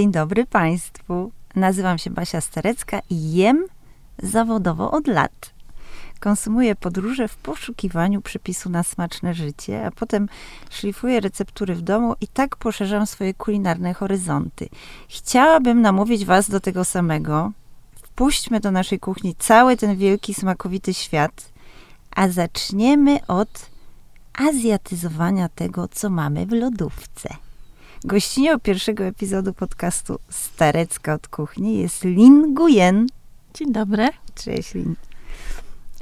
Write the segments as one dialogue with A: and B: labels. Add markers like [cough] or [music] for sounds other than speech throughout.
A: Dzień dobry Państwu. Nazywam się Basia Starecka i jem zawodowo od lat. Konsumuję podróże w poszukiwaniu przepisu na smaczne życie, a potem szlifuję receptury w domu i tak poszerzam swoje kulinarne horyzonty. Chciałabym namówić Was do tego samego. Wpuśćmy do naszej kuchni cały ten wielki, smakowity świat, a zaczniemy od azjatyzowania tego, co mamy w lodówce. Gościnią pierwszego epizodu podcastu Starecka od kuchni jest Lin Guyen.
B: Dzień dobry.
A: Cześć Lin.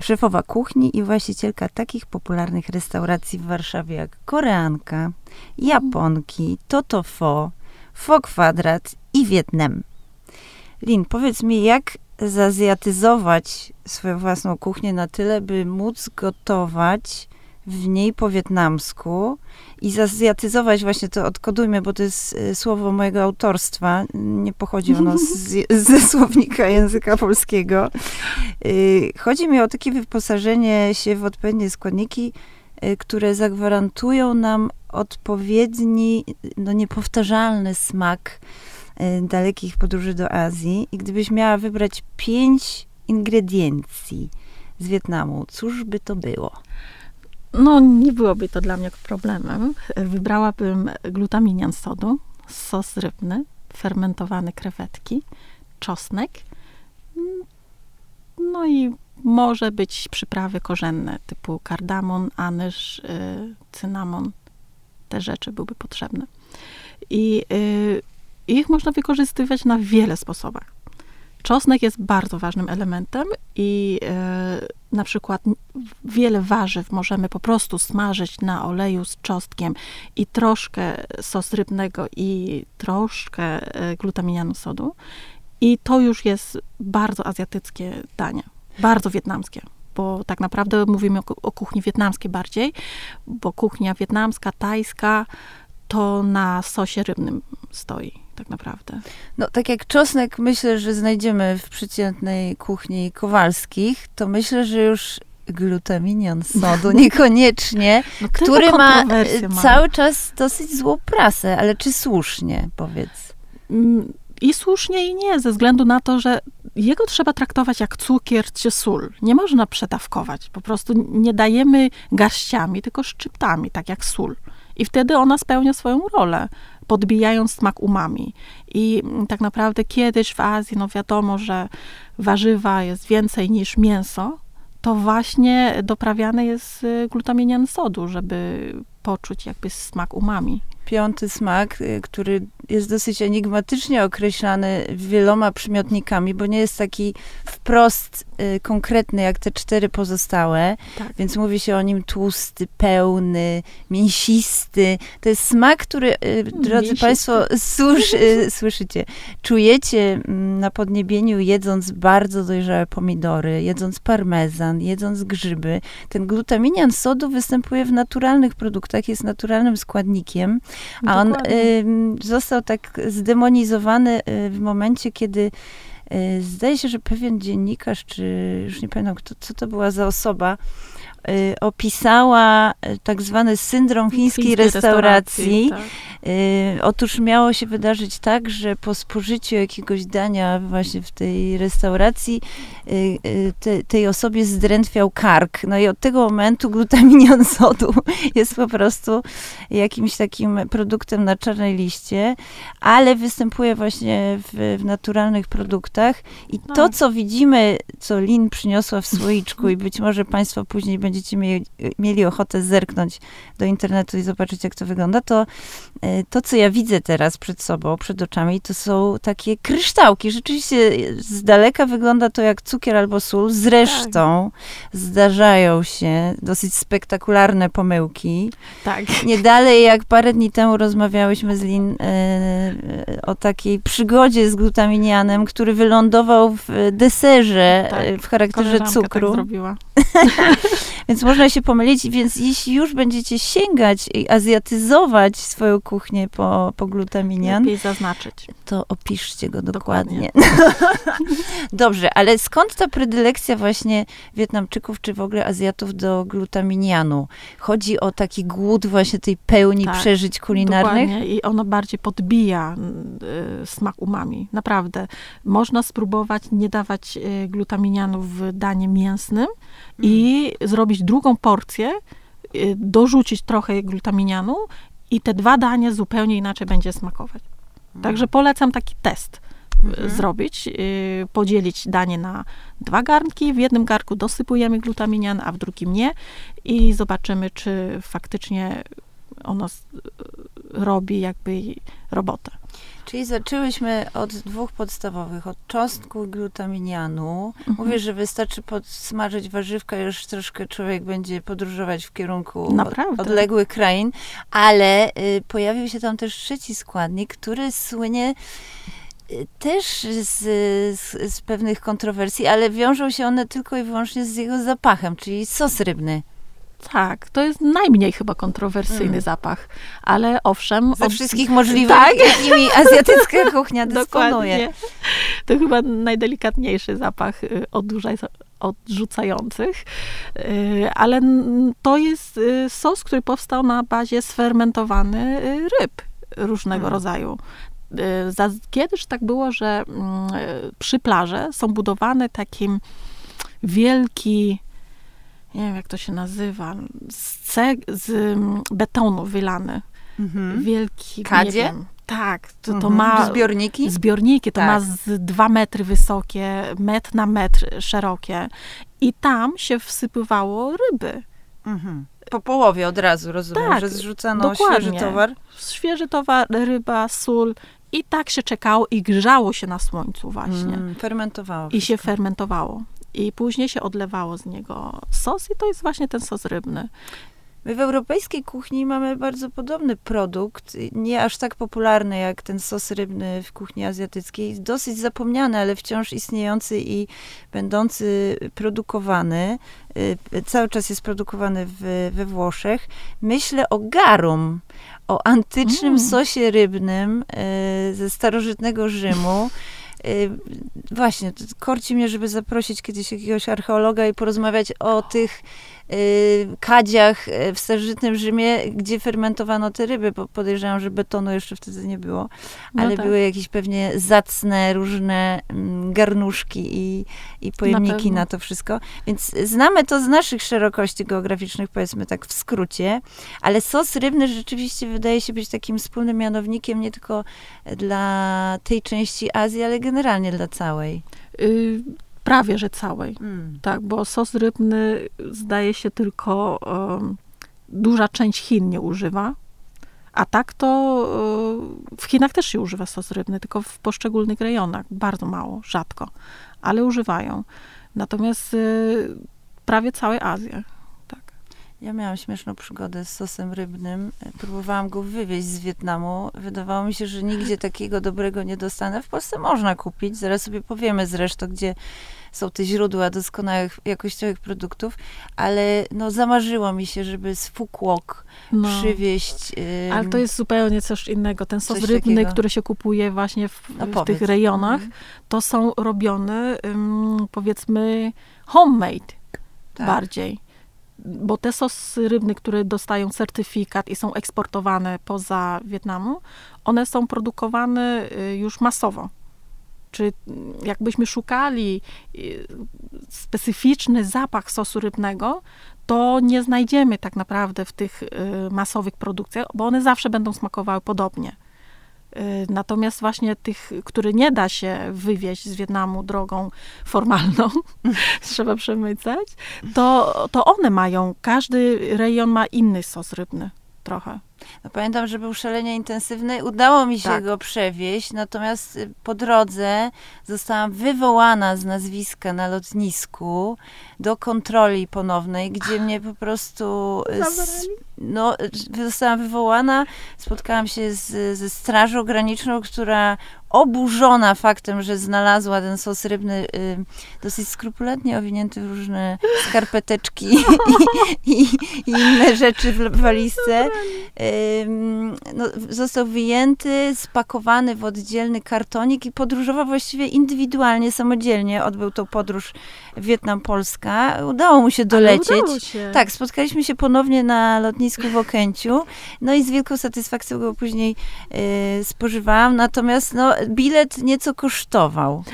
A: Szefowa kuchni i właścicielka takich popularnych restauracji w Warszawie jak Koreanka, Japonki, Totofo, Fo Kwadrat i Wietnam. Lin, powiedz mi, jak zazjatyzować swoją własną kuchnię na tyle, by móc gotować w niej po wietnamsku i zazjatyzować właśnie to odkodujmy, bo to jest y, słowo mojego autorstwa. Nie pochodzi ono z, [laughs] ze słownika języka polskiego. Y, chodzi mi o takie wyposażenie się w odpowiednie składniki, y, które zagwarantują nam odpowiedni, no niepowtarzalny smak dalekich podróży do Azji. I gdybyś miała wybrać pięć ingrediencji z Wietnamu, cóż by to było?
B: No, nie byłoby to dla mnie problemem. Wybrałabym glutaminian sodu, sos rybny, fermentowane krewetki, czosnek, no i może być przyprawy korzenne typu kardamon, anyż, y, cynamon. Te rzeczy byłyby potrzebne. I y, ich można wykorzystywać na wiele sposobach. Czosnek jest bardzo ważnym elementem i e, na przykład wiele warzyw możemy po prostu smażyć na oleju z czosnkiem i troszkę sos rybnego i troszkę e, glutaminianu sodu. I to już jest bardzo azjatyckie danie, bardzo wietnamskie bo tak naprawdę mówimy o, o kuchni wietnamskiej bardziej, bo kuchnia wietnamska, tajska to na sosie rybnym stoi tak naprawdę.
A: No, tak jak czosnek myślę, że znajdziemy w przeciętnej kuchni Kowalskich, to myślę, że już glutaminion sodu [laughs] niekoniecznie, no, który ma, ma cały czas dosyć złą prasę, ale czy słusznie, powiedz?
B: Mm, I słusznie i nie, ze względu na to, że jego trzeba traktować jak cukier czy sól. Nie można przedawkować. Po prostu nie dajemy garściami, tylko szczyptami, tak jak sól. I wtedy ona spełnia swoją rolę podbijając smak umami. I tak naprawdę kiedyś w Azji, no wiadomo, że warzywa jest więcej niż mięso, to właśnie doprawiane jest glutaminian sodu, żeby poczuć jakby smak umami
A: piąty smak, y, który jest dosyć enigmatycznie określany wieloma przymiotnikami, bo nie jest taki wprost y, konkretny jak te cztery pozostałe, tak. więc mówi się o nim tłusty, pełny, mięsisty. To jest smak, który, y, drodzy mięsisty. Państwo, [laughs] słyszycie, czujecie mm, na podniebieniu jedząc bardzo dojrzałe pomidory, jedząc parmezan, jedząc grzyby. Ten glutaminian sodu występuje w naturalnych produktach, jest naturalnym składnikiem, a on y, został tak zdemonizowany y, w momencie, kiedy y, zdaje się, że pewien dziennikarz, czy już nie pamiętam, kto, co to była za osoba, opisała y, tak zwany syndrom chińskiej, chińskiej restauracji. restauracji tak. Y, otóż miało się wydarzyć tak, że po spożyciu jakiegoś dania właśnie w tej restauracji te, tej osobie zdrętwiał kark. No i od tego momentu glutaminion [laughs] sodu jest po prostu jakimś takim produktem na czarnej liście, ale występuje właśnie w, w naturalnych produktach i to, tak. co widzimy, co Lin przyniosła w słoiczku i być może państwo później będziecie mieli, mieli ochotę zerknąć do internetu i zobaczyć, jak to wygląda, to e, to, co ja widzę teraz przed sobą, przed oczami, to są takie kryształki. Rzeczywiście z daleka wygląda to jak cukier albo sól. Zresztą tak. zdarzają się dosyć spektakularne pomyłki. Tak. Nie dalej jak parę dni temu rozmawiałyśmy z Lin e, o takiej przygodzie z glutaminianem, który wylądował w deserze tak. w charakterze cukru. Tak zrobiła. [laughs] więc można się pomylić, więc jeśli już będziecie sięgać i azjatyzować swoją kuchnię po, po glutaminian,
B: Lepiej zaznaczyć.
A: to opiszcie go dokładnie. [laughs] Dobrze, ale skąd ta predylekcja właśnie Wietnamczyków, czy w ogóle Azjatów do glutaminianu? Chodzi o taki głód właśnie tej pełni
B: Tak,
A: przeżyć kulinarnych?
B: Dokładnie. I ono bardziej podbija y, smak umami. Naprawdę. Można spróbować nie dawać y, glutaminianu w danie mięsnym i zrobić drugą porcję, y, dorzucić trochę glutaminianu i te dwa dania zupełnie inaczej będzie smakować. Także polecam taki test y,
A: Mhm.
B: zrobić, y, podzielić danie na dwa garnki. W jednym garnku dosypujemy glutaminian, a w drugim nie i zobaczymy, czy faktycznie ono robi jakby robotę.
A: Czyli zaczęłyśmy od dwóch podstawowych, od czosnku i glutaminianu.
B: Mhm.
A: Mówię, że wystarczy podsmażyć warzywka, już troszkę człowiek będzie podróżować w kierunku
B: Naprawdę.
A: odległych krain, ale y, pojawił się tam też trzeci składnik, który słynie y, też z, z, z pewnych kontrowersji, ale wiążą się one tylko i wyłącznie z jego zapachem, czyli sos rybny.
B: Tak, to jest najmniej chyba kontrowersyjny
A: Mm.
B: zapach, ale owszem...
A: Ze
B: ob-
A: wszystkich możliwych,
B: Tak.
A: jakimi azjatycka [laughs] kuchnia dysponuje.
B: To chyba najdelikatniejszy zapach y, odurza- odrzucających. Y, Ale to jest y, sos, który powstał na bazie sfermentowanych ryb różnego
A: Hmm.
B: rodzaju. Za- Kiedyś tak było, że mm, przy plaży są budowane takim wielki, nie wiem jak to się nazywa, z, ceg- z mm, betonu wylany.
A: Mhm.
B: Wielki.
A: Kadzie?
B: Wiem. Tak, to, to
A: Mhm.
B: ma
A: Zbiorniki?
B: zbiorniki, to
A: Tak.
B: ma z dwa metry wysokie, metr na metr szerokie. I tam się wsypywało ryby.
A: Mhm. Po połowie od razu, rozumiem,
B: Tak,
A: że zrzucano
B: dokładnie.
A: świeży towar.
B: Świeży towar, ryba, sól. I tak się czekało i grzało się na słońcu właśnie.
A: Mm, fermentowało.
B: I się
A: wszystko.
B: fermentowało. I później się odlewało z niego sos i to jest właśnie ten sos rybny.
A: My w europejskiej kuchni mamy bardzo podobny produkt, nie aż tak popularny jak ten sos rybny w kuchni azjatyckiej, dosyć zapomniany, ale wciąż istniejący i będący produkowany. Y, Cały czas jest produkowany w, we Włoszech. Myślę o garum, o antycznym
B: Mm.
A: sosie rybnym y, ze starożytnego Rzymu. [laughs] Y, Właśnie, korci mnie, żeby zaprosić kiedyś jakiegoś archeologa i porozmawiać o tych kadziach y, w starożytnym Rzymie, gdzie fermentowano te ryby, bo podejrzewam, że betonu jeszcze wtedy nie było,
B: No
A: ale
B: tak.
A: były jakieś pewnie zacne, różne mm, garnuszki i, i pojemniki
B: pewno.
A: na, to wszystko. Więc znamy to z naszych szerokości geograficznych, powiedzmy tak w skrócie, ale sos rybny rzeczywiście wydaje się być takim wspólnym mianownikiem nie tylko dla tej części Azji, ale generalnie dla całej.
B: Y, prawie, że całej.
A: Mm.
B: Tak, bo sos rybny zdaje się tylko em, duża część Chin nie używa. A tak to e, w Chinach też się używa sos rybny, tylko w poszczególnych rejonach. Bardzo mało, rzadko, ale używają. Natomiast e, prawie całej Azji.
A: Ja miałam śmieszną przygodę z sosem rybnym. Próbowałam go wywieźć z Wietnamu. Wydawało mi się, że nigdzie takiego dobrego nie dostanę. W Polsce można kupić. Zaraz sobie powiemy zresztą, gdzie są te źródła doskonałych, jakościowych produktów, ale no zamarzyło mi się, żeby z Fukuok
B: No.
A: przywieźć. ym,
B: Ale to jest zupełnie coś innego. Ten sos rybny,
A: takiego.
B: który się kupuje właśnie w,
A: No
B: w tych rejonach,
A: Mhm.
B: to są robione, ym, powiedzmy, homemade
A: Tak.
B: bardziej. Bo te sosy rybne, które dostają certyfikat i są eksportowane poza Wietnamu, one są produkowane y, już masowo. Czy mm, jakbyśmy szukali y, specyficzny zapach sosu rybnego, to nie znajdziemy tak naprawdę w tych y, masowych produkcjach, bo one zawsze będą smakowały podobnie. Y, Natomiast właśnie tych, które nie da się wywieźć z Wietnamu drogą formalną, [laughs] trzeba przemycać, to, to one mają, każdy rejon ma inny sos rybny trochę.
A: No, pamiętam, że był szalenie intensywny. Udało mi się
B: Tak.
A: go przewieźć, natomiast y, po drodze zostałam wywołana z nazwiska na lotnisku do kontroli ponownej, gdzie mnie po prostu y? No, zostałam wywołana, spotkałam się z, ze Strażą Graniczną, która oburzona faktem, że znalazła ten sos rybny y, dosyć skrupulatnie owinięty w różne skarpeteczki i, i, i, inne rzeczy w walizce. Y, no, został wyjęty, spakowany w oddzielny kartonik i podróżował właściwie indywidualnie, samodzielnie. Odbył tą podróż Wietnam-Polska. Udało mu się dolecieć.
B: Się.
A: Tak, spotkaliśmy się ponownie na lotnisku w Okęciu. No i z wielką satysfakcją go później y, spożywałam. Natomiast no, bilet nieco kosztował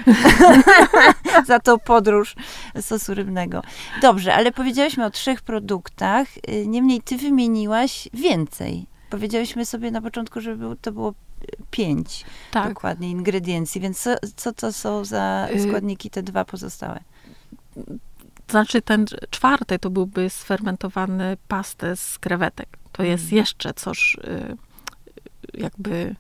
A: [laughs] za tą podróż sosu rybnego. Dobrze, ale powiedziałyśmy o trzech produktach, y, niemniej ty wymieniłaś więcej. Powiedziałyśmy sobie na początku, że to było pięć tak. dokładnie ingrediencji, więc co, co to są za y, składniki te dwa pozostałe?
B: To znaczy ten czwarty to byłby sfermentowany pastę z krewetek. To jest mm. jeszcze coś y, jakby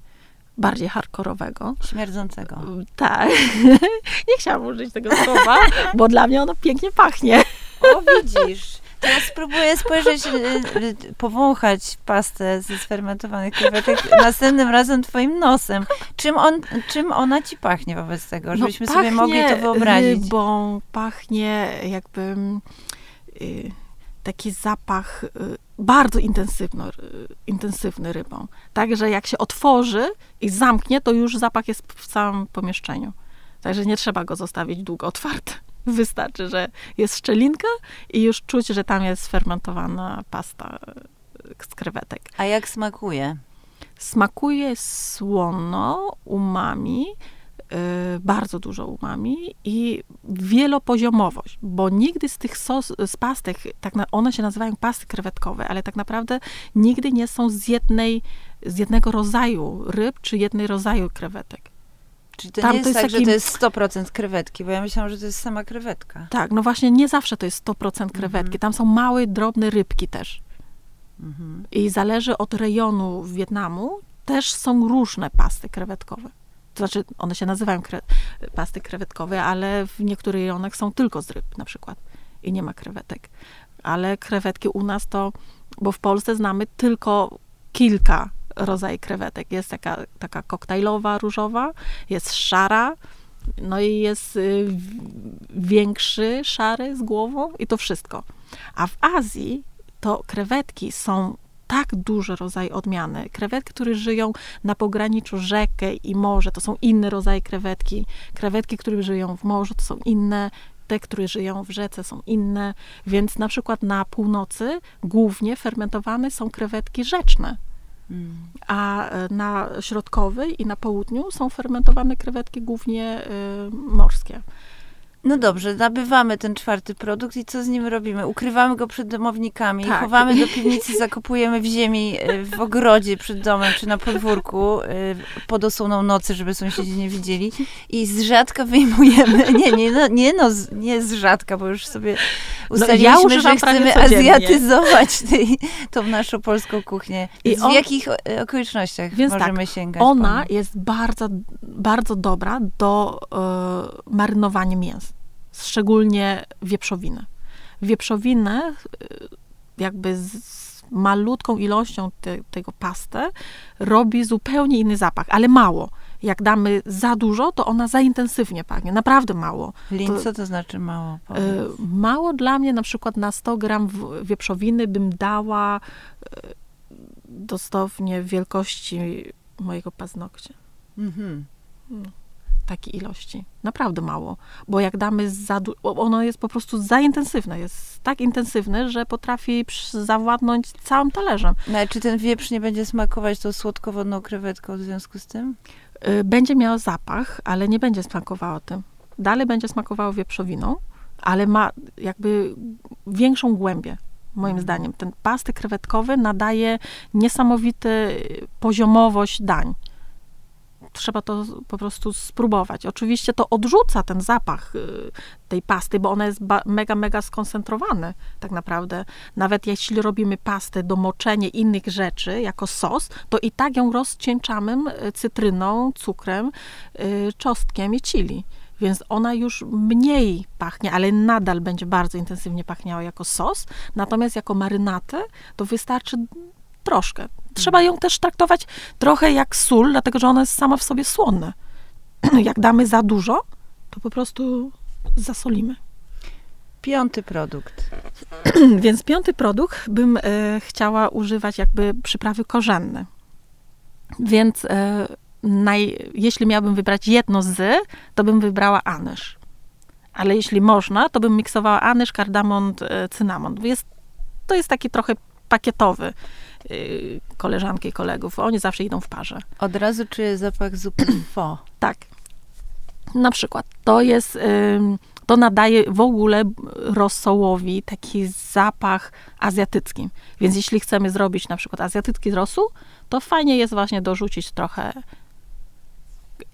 B: bardziej hardkorowego.
A: Śmierdzącego.
B: Tak. [laughs] Nie chciałam użyć tego słowa, [laughs] bo dla mnie ono pięknie pachnie.
A: O, widzisz. Teraz spróbuję spojrzeć, y, y, powąchać pastę ze sfermentowanych krewetek następnym razem twoim nosem. Czym, on, czym ona ci pachnie wobec tego, no, żebyśmy no, sobie mogli to wyobrazić?
B: Rybą, pachnie jakby y, taki zapach bardzo intensywny, intensywny rybą. Także jak się otworzy i zamknie, to już zapach jest w całym pomieszczeniu. Także nie trzeba go zostawić długo otwarty. Wystarczy, że jest szczelinka i już czuć, że tam jest fermentowana pasta z krewetek.
A: A jak smakuje?
B: Smakuje słono, umami, Y, bardzo dużo umami i wielopoziomowość, bo nigdy z tych sos, z pastek, tak na, one się nazywają pasty krewetkowe, ale tak naprawdę nigdy nie są z jednej, z jednego rodzaju ryb, czy jednej rodzaju krewetek.
A: Czyli to Tam nie jest, jest tak, taki... że to jest 100% krewetki, bo ja myślałam, że to jest sama krewetka.
B: Tak, no właśnie nie zawsze to jest 100% krewetki. Mhm. Tam są małe, drobne rybki też. Mhm. I zależy od rejonu Wietnamu, też są różne pasty krewetkowe to znaczy one się nazywają kre, pasty krewetkowe, ale w niektórych rejonach są tylko z ryb na przykład i nie ma krewetek. Ale krewetki u nas to, bo w Polsce znamy tylko kilka rodzajów krewetek. Jest taka, taka koktajlowa, różowa, jest szara, no i jest y, większy, szary z głową i to wszystko. A w Azji to krewetki są tak duży rodzaj odmiany. Krewetki, które żyją na pograniczu rzekę i morze, to są inne rodzaje krewetki. Krewetki, które żyją w morzu, to są inne. Te, które żyją w rzece, są inne. Więc na przykład na północy głównie fermentowane są krewetki rzeczne. A e, na środkowej i na południu są fermentowane krewetki głównie y, morskie.
A: No dobrze, nabywamy ten czwarty produkt i co z nim robimy? Ukrywamy go przed domownikami, tak. chowamy do piwnicy, [laughs] zakopujemy w ziemi, e, w ogrodzie przed domem czy na podwórku e, pod osłoną nocy, żeby sąsiedzi nie widzieli i z rzadka wyjmujemy, [laughs] nie, nie, no, nie, no, nie z rzadka, bo już sobie ustaliliśmy, no, ja że chcemy azjatyzować [laughs] tej, tą naszą polską kuchnię. I on, w jakich e, okolicznościach więc możemy tak, sięgać?
B: Ona jest bardzo, bardzo dobra do y, marynowania mięsa szczególnie wieprzowinę. Wieprzowinę y, jakby z malutką ilością te, tego pastę robi zupełnie inny zapach, ale mało. Jak damy za dużo, to ona za intensywnie pachnie, naprawdę mało.
A: Lin, co to znaczy mało?
B: Y, mało dla mnie, na przykład na 100 gram wieprzowiny bym dała y, dosłownie wielkości mojego paznokcia. Mhm. No takiej ilości. Naprawdę mało. Bo jak damy za ono jest po prostu za intensywne. Jest tak intensywne, że potrafi zawładnąć całym talerzem.
A: No, ale czy ten wieprz nie będzie smakować tą słodkowodną krewetką w związku z tym?
B: Y, będzie miał zapach, ale nie będzie smakowało tym. Dalej będzie smakowało wieprzowiną, ale ma jakby większą głębię moim mhm. zdaniem. Ten pasty krewetkowy nadaje niesamowity poziomowość dań trzeba to po prostu spróbować. Oczywiście to odrzuca ten zapach y, tej pasty, bo ona jest mega, mega skoncentrowana tak naprawdę. Nawet jeśli robimy pastę do moczenia innych rzeczy jako sos, to i tak ją rozcieńczamy y, cytryną, cukrem, y, czosnkiem i chili. więc ona już mniej pachnie, ale nadal będzie bardzo intensywnie pachniała jako sos. Natomiast jako marynatę to wystarczy troszkę. Trzeba ją też traktować trochę jak sól, dlatego że ona jest sama w sobie słonna. [clears throat] jak damy za dużo, to po prostu zasolimy.
A: Piąty produkt. [clears throat]
B: Więc piąty produkt bym e, chciała używać jakby przyprawy korzenne. Więc e, naj, jeśli miałabym wybrać jedno z, to bym wybrała anyż. Ale jeśli można, to bym miksowała anyż, kardamon, e, cynamon. Jest, to jest taki trochę pakietowy koleżanki i kolegów. Oni zawsze idą w parze.
A: Od razu czuję zapach zupy [clears throat] fo.
B: Tak. Na przykład. To jest... Y, to nadaje w ogóle rosołowi taki zapach azjatycki. Więc jeśli chcemy zrobić na przykład azjatycki rosół, to fajnie jest właśnie dorzucić trochę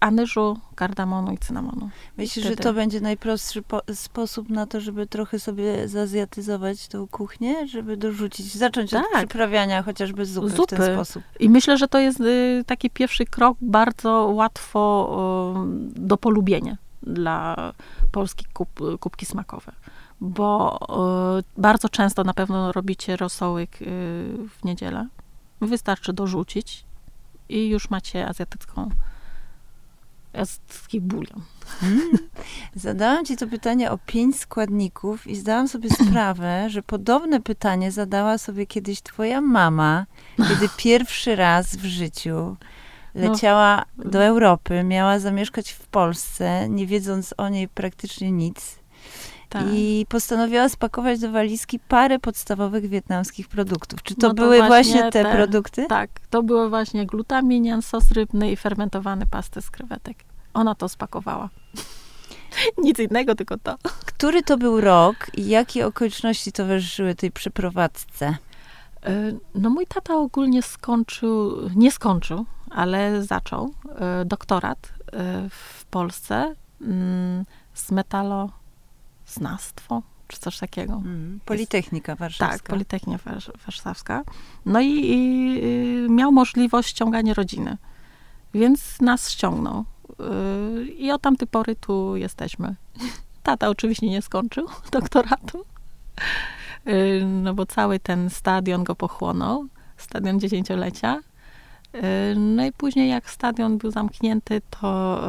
B: anyżu, kardamonu i cynamonu.
A: Myślisz, że to będzie najprostszy sposób na to, żeby trochę sobie zazjatyzować tą kuchnię, żeby dorzucić, zacząć tak. od przyprawiania chociażby zupy, zupy, w ten sposób.
B: I myślę, że to jest y, taki pierwszy krok bardzo łatwo y, do polubienia dla polskich kup, kubki smakowe. Bo y, bardzo często na pewno robicie rosołek y, w niedzielę. Wystarczy dorzucić i już macie azjatycką azjatycki bulion.
A: Hmm. Zadałam ci to pytanie o pięć składników i zdałam sobie [clears throat] sprawę, że podobne pytanie zadała sobie kiedyś twoja mama, kiedy [laughs] pierwszy raz w życiu no. leciała no. do Europy, miała zamieszkać w Polsce, nie wiedząc o niej praktycznie nic. Tak. I postanowiła spakować do walizki parę podstawowych wietnamskich produktów. Czy to, no to były właśnie, właśnie te, te, produkty?
B: Tak, to były właśnie glutaminian, sos rybny i fermentowany pasty z krewetek. Ona to spakowała. [laughs] Nic innego, tylko to.
A: Który to był rok i jakie okoliczności towarzyszyły tej przeprowadzce?
B: E, no mój tata ogólnie skończył, nie skończył, ale zaczął e, doktorat e, w Polsce mm, z metaloznawstwo, czy coś takiego. Mm,
A: Politechnika Warszawska.
B: Tak, Politechnika Warszawska. No i, i miał możliwość ściągania rodziny, więc nas ściągnął. I od tamtej pory tu jesteśmy. [laughs] Tata oczywiście nie skończył [laughs] doktoratu, no bo cały ten stadion go pochłonął, stadion dziesięciolecia. No i później jak stadion był zamknięty, to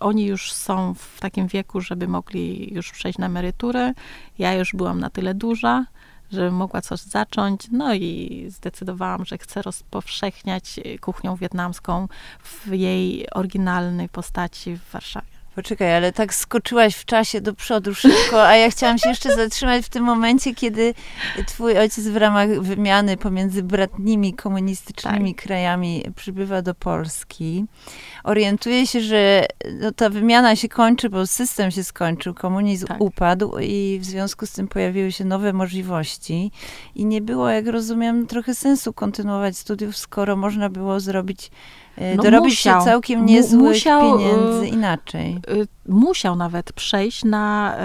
B: oni już są w takim wieku, żeby mogli już przejść na emeryturę. Ja już byłam na tyle duża, żeby mogła coś zacząć. No i zdecydowałam, że chcę rozpowszechniać kuchnią wietnamską w jej oryginalnej postaci w Warszawie.
A: Poczekaj, ale tak skoczyłaś w czasie do przodu szybko, a ja chciałam się jeszcze zatrzymać w tym momencie, kiedy twój ojciec w ramach wymiany pomiędzy bratnimi komunistycznymi tak. krajami przybywa do Polski. Orientuje się, że no, ta wymiana się kończy, bo system się skończył, komunizm tak. upadł i w związku z tym pojawiły się nowe możliwości i nie było, jak rozumiem, trochę sensu kontynuować studiów, skoro można było zrobić no dorobić musiał, się całkiem niezłych musiał, pieniędzy y, inaczej.
B: Y, musiał nawet przejść na,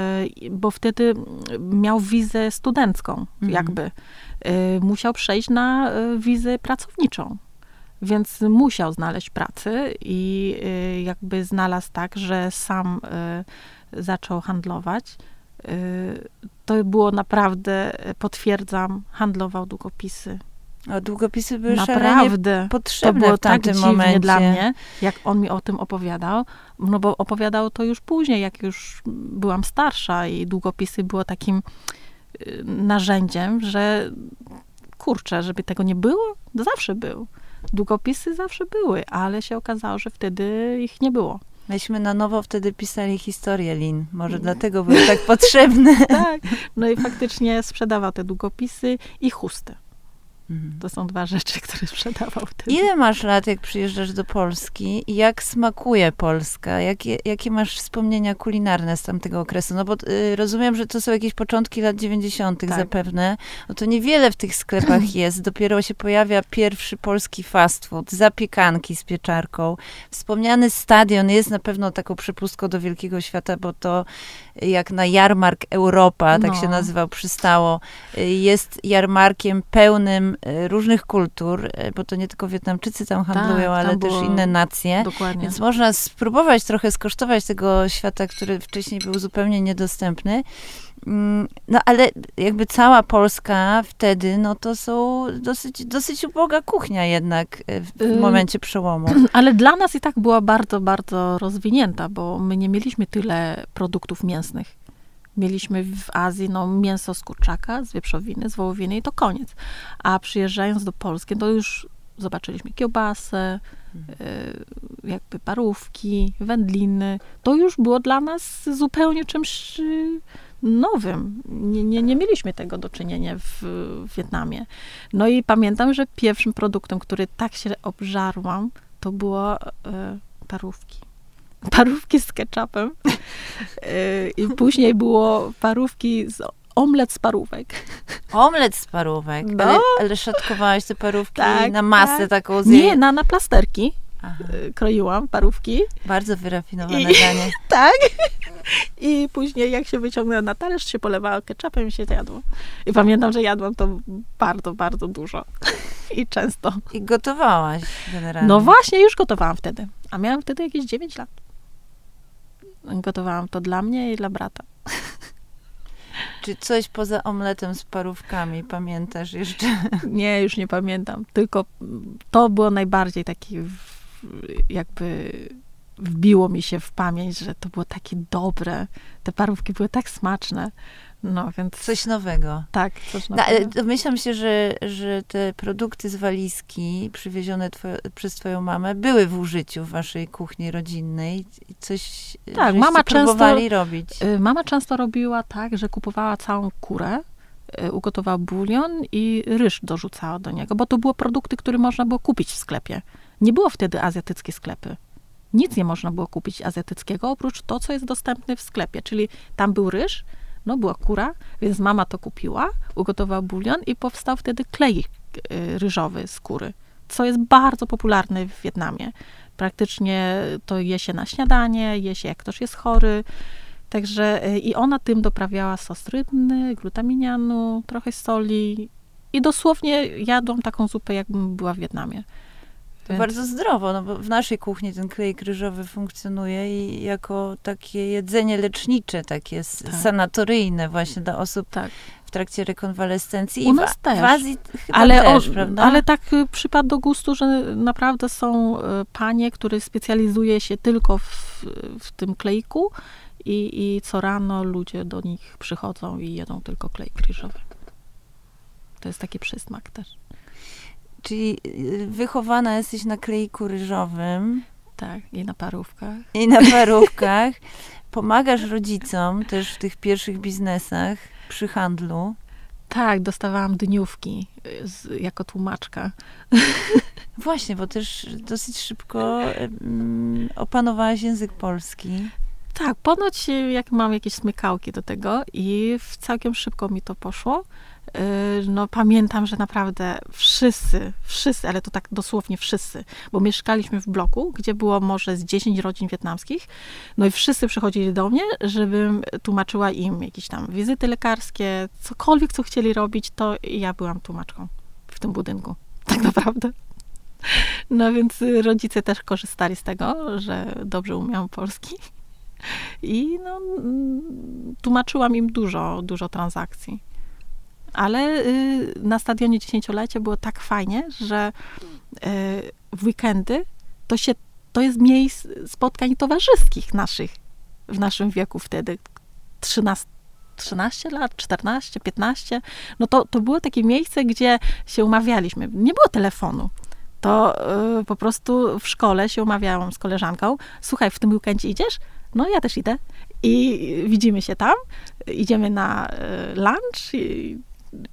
B: bo wtedy miał wizę studencką, mhm. jakby. Musiał przejść na wizę pracowniczą. Więc musiał znaleźć pracę i jakby znalazł tak, że sam zaczął handlować. To było naprawdę, potwierdzam, handlował długopisy
A: a długopisy były Naprawdę. potrzebne
B: to było
A: w tamtym
B: tak
A: momencie.
B: dla mnie, jak on mi o tym opowiadał, no bo opowiadał to już później, jak już byłam starsza i długopisy było takim y, narzędziem, że kurczę, żeby tego nie było, zawsze był. Długopisy zawsze były, ale się okazało, że wtedy ich nie było.
A: Myśmy na nowo wtedy pisali historię Lin. Może dlatego były tak [laughs] potrzebne.
B: tak. No i faktycznie sprzedawał te długopisy i chusty. Mhm. To są dwa rzeczy, które sprzedawał wtedy.
A: Ile masz lat, jak przyjeżdżasz do Polski jak smakuje Polska? Jakie, jakie masz wspomnienia kulinarne z tamtego okresu? No bo y, rozumiem, że to są jakieś początki lat 90. Tak. zapewne. No to niewiele w tych sklepach [clears throat] jest. Dopiero się pojawia pierwszy polski fast food, zapiekanki z pieczarką. Wspomniany stadion jest na pewno taką przepustką do wielkiego świata, bo to jak na jarmark Europa, tak
B: No.
A: się nazywał, przystało. Y, Jest jarmarkiem pełnym y, różnych kultur, y, bo to nie tylko Wietnamczycy tam handlują,
B: tam
A: ale też inne nacje.
B: Dokładnie.
A: Więc można spróbować trochę skosztować tego świata, który wcześniej był zupełnie niedostępny. Mm, No ale jakby cała Polska wtedy, no to są dosyć, dosyć uboga kuchnia jednak y, w, momencie przełomu. [clears throat]
B: Ale dla nas i tak była bardzo, bardzo rozwinięta, bo my nie mieliśmy tyle produktów mięsnych. Mieliśmy w Azji no, mięso z kurczaka, z wieprzowiny, z wołowiny i to koniec. A przyjeżdżając do Polski, to już zobaczyliśmy kiełbasę, y, jakby parówki, wędliny. To już było dla nas zupełnie czymś y, nowym. Nie, nie, nie mieliśmy tego do czynienia w, w Wietnamie. No i pamiętam, że pierwszym produktem, który tak się obżarłam, to było y, parówki. [laughs] Parówki z ketchupem. Y, [laughs] I później było parówki z omlet z parówek. [laughs]
A: Omlet z parówek.
B: No.
A: Ale, ale szatkowałaś te parówki
B: Tak,
A: na masę
B: tak.
A: taką z
B: Nie, na, na plasterki
A: Aha,
B: y, kroiłam parówki.
A: bardzo wyrafinowane
B: I-
A: danie. [laughs]
B: Tak. I później jak się wyciągnęło na talerz, się polewało ketchupem i się jadło. I pamiętam, że jadłam to bardzo, bardzo dużo. [laughs] I często.
A: I gotowałaś generalnie.
B: No właśnie, już gotowałam wtedy. A miałam wtedy jakieś 9 lat. Gotowałam to dla mnie i dla brata. [laughs]
A: Czy coś poza omletem z parówkami pamiętasz jeszcze?
B: Nie, już nie pamiętam. Tylko to było najbardziej taki jakby wbiło mi się w pamięć, że to było takie dobre. Te parówki były tak smaczne. No więc
A: Coś nowego.
B: tak, coś
A: No,
B: nowego.
A: domyślam się, że, że te produkty z walizki przywiezione twoje, przez twoją mamę były w użyciu w waszej kuchni rodzinnej. Coś
B: Tak, mama często-
A: robić.
B: Y, Mama często robiła tak, że kupowała całą kurę, y, ugotowała bulion i ryż dorzucała do niego, bo to były produkty, które można było kupić w sklepie. Nie było wtedy azjatyckie sklepy. Nic nie można było kupić azjatyckiego, oprócz to, co jest dostępne w sklepie. Czyli tam był ryż, no była kura, więc mama to kupiła, ugotowała bulion i powstał wtedy klej y, ryżowy z kury, co jest bardzo popularne w Wietnamie. Praktycznie to je się na śniadanie, je się jak ktoś jest chory. Także y, i ona tym doprawiała sos rybny, glutaminianu, trochę soli i dosłownie jadłam taką zupę, jakbym była w Wietnamie.
A: To bardzo zdrowo, no bo w naszej kuchni ten klej ryżowy funkcjonuje i jako takie jedzenie lecznicze, takie
B: Tak.
A: sanatoryjne właśnie dla osób
B: Tak.
A: w trakcie rekonwalescencji.
B: U
A: I
B: nas
A: w,
B: też.
A: W Azji chyba
B: Ale,
A: też,
B: o,
A: prawda?
B: ale tak y, przypadł do gustu, że naprawdę są y, panie, które specjalizuje się tylko w, w tym klejku i, i co rano ludzie do nich przychodzą i jedzą tylko klej ryżowy. To jest taki przysmak też.
A: Czyli y, wychowana jesteś na klejku ryżowym
B: Tak, i na parówkach.
A: i na parówkach. [laughs] Pomagasz rodzicom też w tych pierwszych biznesach przy handlu.
B: Tak, dostawałam dniówki y, z, jako tłumaczka. [laughs]
A: Właśnie, bo też dosyć szybko mm, opanowałaś język polski.
B: Tak, ponoć y, jak mam jakieś smykałki do tego i całkiem szybko mi to poszło. Y, No pamiętam, że naprawdę wszyscy, wszyscy, ale to tak dosłownie wszyscy, bo mieszkaliśmy w bloku, gdzie było może z 10 rodzin wietnamskich, no i wszyscy przychodzili do mnie, żebym tłumaczyła im jakieś tam wizyty lekarskie, cokolwiek, co chcieli robić, to ja byłam tłumaczką w tym budynku, [laughs] tak naprawdę. No więc rodzice też korzystali z tego, że dobrze umiałam polski. I no, mm, tłumaczyłam im dużo, dużo transakcji. Ale y, na stadionie dziesięciolecia było tak fajnie, że y, w weekendy to, się, to jest miejsce spotkań towarzyskich naszych w naszym wieku wtedy. 13, 13 lat, 14, 15. No to, to było takie miejsce, gdzie się umawialiśmy. Nie było telefonu. To y, po prostu w szkole się umawiałam z koleżanką. Słuchaj, w tym weekendzie idziesz? No ja też idę. I widzimy się tam, idziemy na y, lunch, i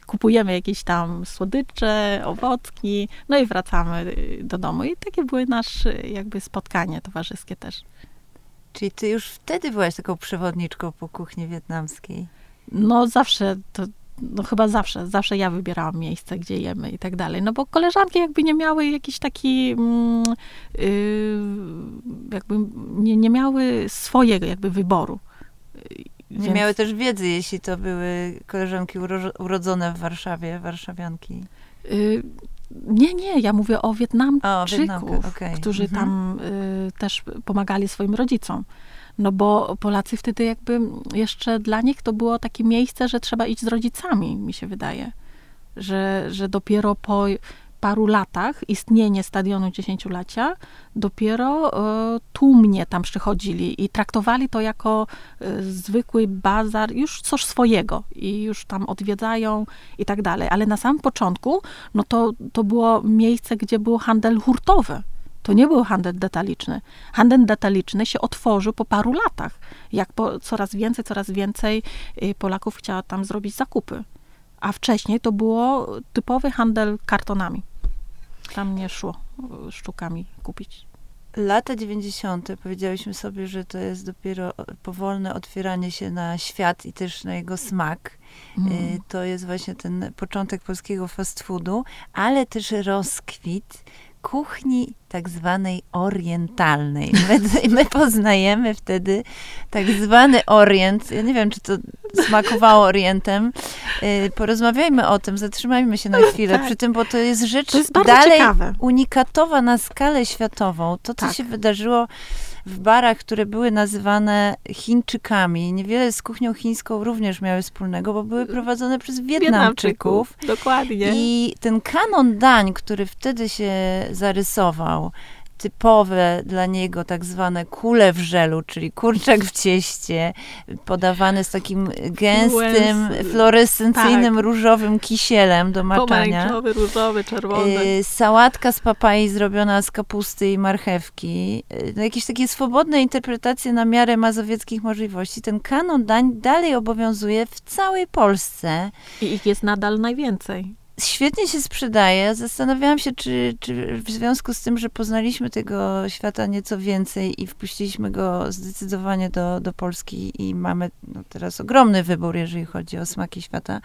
B: kupujemy jakieś tam słodycze, owocki, no i wracamy y, do domu. I takie były nasze jakby spotkanie towarzyskie też.
A: Czyli ty już wtedy byłaś taką przewodniczką po kuchni wietnamskiej.
B: No zawsze, to, no chyba zawsze, zawsze ja wybierałam miejsce, gdzie jemy i tak dalej. No bo koleżanki jakby nie miały jakiś taki, mm, yy, jakby nie, nie miały swojego jakby wyboru.
A: Nie Więc... miały też wiedzy, jeśli to były koleżanki urodzone w Warszawie, warszawianki. Y
B: nie, nie, ja mówię o Wietnamczyków, okay. którzy mhm. tam y, też pomagali swoim rodzicom. No bo Polacy wtedy jakby jeszcze dla nich to było takie miejsce, że trzeba iść z rodzicami, mi się wydaje. Że, że dopiero po paru latach istnienie stadionu dziesięciolecia dopiero y, tłumnie tam przychodzili i traktowali to jako y, zwykły bazar, już coś swojego i już tam odwiedzają i tak dalej. Ale na samym początku, no to, to było miejsce, gdzie był handel hurtowy. To nie był handel detaliczny. Handel detaliczny się otworzył po paru latach, jak po coraz więcej, coraz więcej y, Polaków chciało tam zrobić zakupy. A wcześniej to było typowy handel kartonami. Tam nie szło sztukami kupić.
A: Lata 90. powiedziałyśmy sobie, że to jest dopiero powolne otwieranie się na świat i też na jego smak. Mm. To jest właśnie ten początek polskiego fast foodu, ale też rozkwit kuchni tak zwanej orientalnej. My, [laughs] my, poznajemy wtedy tak zwany orient. Ja nie wiem, czy to smakowało orientem. Y, porozmawiajmy o tym, zatrzymajmy się na chwilę tak. przy tym, bo to jest rzecz
B: to jest
A: dalej
B: ciekawe.
A: unikatowa na skalę światową. To, co tak. się wydarzyło w barach, które były nazywane Chińczykami. Niewiele z kuchnią chińską również miały wspólnego, bo były prowadzone przez Wietnamczyków. Wietnamczyków.
B: Dokładnie.
A: I ten kanon dań, który wtedy się zarysował, typowe dla niego tak zwane kule w żelu, czyli kurczak w cieście, podawany z takim gęstym, fluorescencyjnym, tak. różowym kisielem do maczania.
B: Pomarańczowy, różowy, czerwony.
A: Y, sałatka z papai zrobiona z kapusty i marchewki. Y, no, jakieś takie swobodne interpretacje na miarę mazowieckich możliwości. Ten kanon dań dalej obowiązuje w całej Polsce.
B: I ich jest nadal najwięcej
A: świetnie się sprzedaje. Zastanawiałam się, czy, czy w związku z tym, że poznaliśmy tego świata nieco więcej i wpuściliśmy go zdecydowanie do, do Polski i mamy no, teraz ogromny wybór, jeżeli chodzi o smaki świata,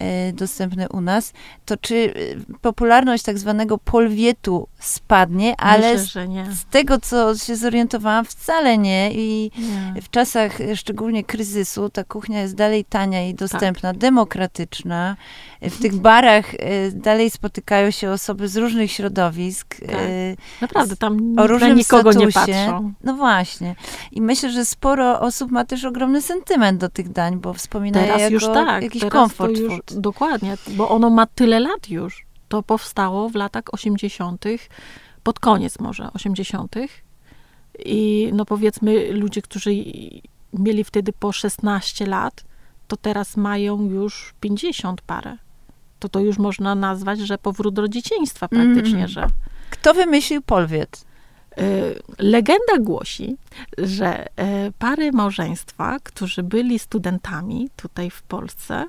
A: E, dostępne u nas, to czy e, popularność tak zwanego polwietu spadnie, ale
B: Myślę,
A: z, tego, co się zorientowałam, wcale nie. I nie. w czasach e, szczególnie kryzysu ta kuchnia jest dalej tania i dostępna, tak. demokratyczna. W tych barach dalej spotykają się osoby z różnych środowisk. Tak.
B: Naprawdę, tam o różnym nikogo statusie. nie patrzą.
A: No właśnie. I myślę, że sporo osób ma też ogromny sentyment do tych dań, bo wspominają Teraz jako już tak. jakiś komfort już,
B: Dokładnie, bo ono ma tyle lat już. To powstało w latach 80., pod koniec może 80. I no powiedzmy, ludzie, którzy mieli wtedy po 16 lat, to teraz mają już 50 parę. To to już można nazwać, że powrót do dzieciństwa praktycznie, mm. że...
A: Kto wymyślił polwiet?
B: E, legenda głosi, że e, pary małżeństwa, którzy byli studentami tutaj w Polsce,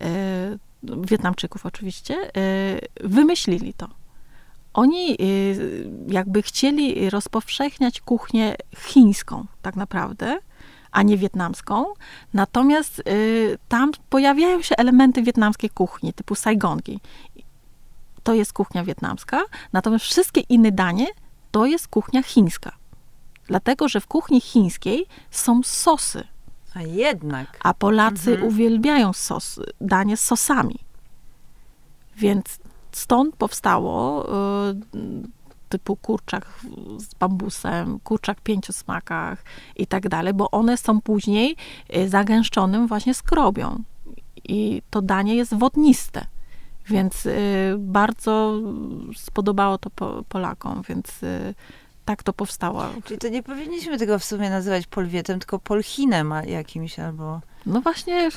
B: E, Wietnamczyków oczywiście, e, wymyślili to. Oni e, jakby chcieli rozpowszechniać kuchnię chińską, tak naprawdę, a nie wietnamską. Natomiast tam pojawiają się elementy wietnamskiej kuchni, typu saigongi. To jest kuchnia wietnamska, natomiast wszystkie inne danie to jest kuchnia chińska. Dlatego, że w kuchni chińskiej są sosy
A: a jednak.
B: A Polacy mhm. uwielbiają sos, danie z sosami. Więc stąd powstało y, typu kurczak z bambusem, kurczak w pięciu smakach i tak dalej, bo one są później y, zagęszczonym właśnie skrobią. I to danie jest wodniste. Więc y, bardzo spodobało to po, Polakom, więc y, tak to powstało.
A: Czyli to nie powinniśmy tego w sumie nazywać polwietem, tylko polchinem jakimś albo...
B: No właśnie,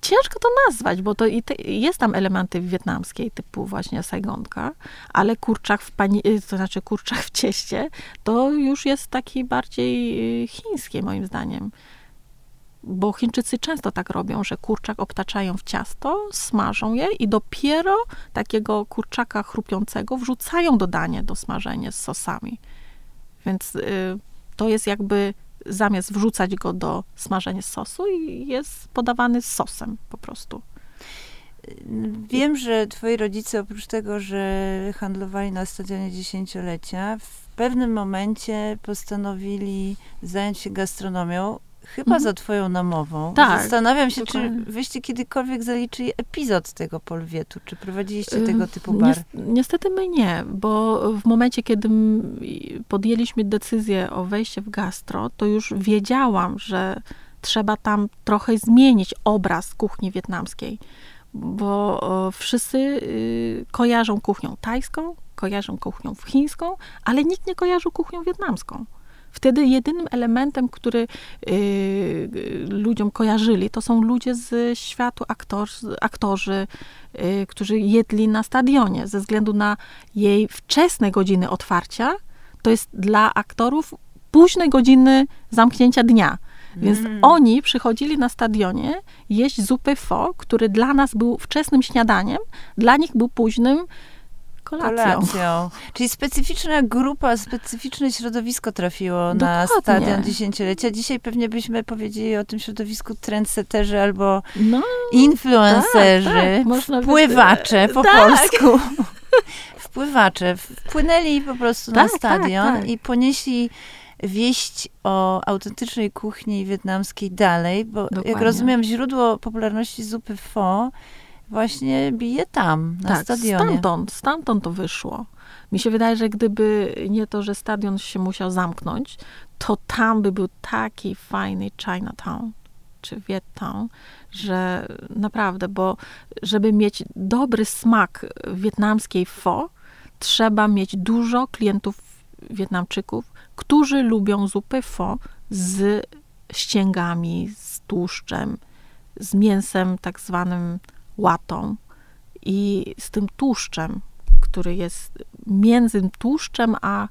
B: ciężko to nazwać, bo to i te, jest tam elementy wietnamskiej, typu właśnie saigonka, ale kurczak w pani, y, to znaczy kurczak w cieście, to już jest taki bardziej y, chińskie moim zdaniem. Bo Chińczycy często tak robią, że kurczak obtaczają w ciasto, smażą je i dopiero takiego kurczaka chrupiącego wrzucają do dania do smażenia z sosami. Więc y, to jest jakby zamiast wrzucać go do smażenia sosu i jest podawany z sosem po prostu.
A: Wiem, że twoi rodzice oprócz tego, że handlowali na stadionie dziesięciolecia, w pewnym momencie postanowili zająć się gastronomią. Chyba mhm. za twoją namową. Tak. Zastanawiam się, dokładnie. czy wyście kiedykolwiek zaliczyli epizod tego polwietu, czy prowadziliście tego typu bar?
B: Niestety my nie, bo w momencie, kiedy podjęliśmy decyzję o wejściu w gastro, to już wiedziałam, że trzeba tam trochę zmienić obraz kuchni wietnamskiej, bo wszyscy y, kojarzą kuchnią tajską, kojarzą kuchnią chińską, ale nikt nie kojarzył kuchnią wietnamską. Wtedy jedynym elementem, który y, ludziom kojarzyli, to są ludzie z światu aktorzy, aktorzy y, którzy jedli na stadionie. Ze względu na jej wczesne godziny otwarcia, to jest dla aktorów późne godziny zamknięcia dnia. Więc mm. oni przychodzili na stadionie jeść zupę fo, który dla nas był wczesnym śniadaniem, dla nich był późnym kolacją. kolacją. [laughs]
A: Czyli specyficzna grupa, specyficzne środowisko trafiło Dokładnie. na stadion dziesięciolecia. Dzisiaj pewnie byśmy powiedzieli o tym środowisku trendsetterzy albo no, influencerzy, tak, tak. wpływacze po tak. polsku. [laughs] wpływacze. Wpłynęli po prostu na tak, tak, stadion tak. i ponieśli wieść o autentycznej kuchni wietnamskiej dalej, bo Dokładnie. jak rozumiem, źródło popularności zupy pho właśnie bije tam, na tak, stadionie.
B: stamtąd, stamtąd to wyszło. Mi się wydaje, że gdyby nie to, że stadion się musiał zamknąć, to tam by był taki fajny Chinatown czy Viettown, że naprawdę, bo żeby mieć dobry smak wietnamskiej pho, trzeba mieć dużo klientów Wietnamczyków, którzy lubią zupę pho z ścięgami, z tłuszczem, z mięsem tak zwanym łatą i z tym tłuszczem, który jest między tłuszczem a,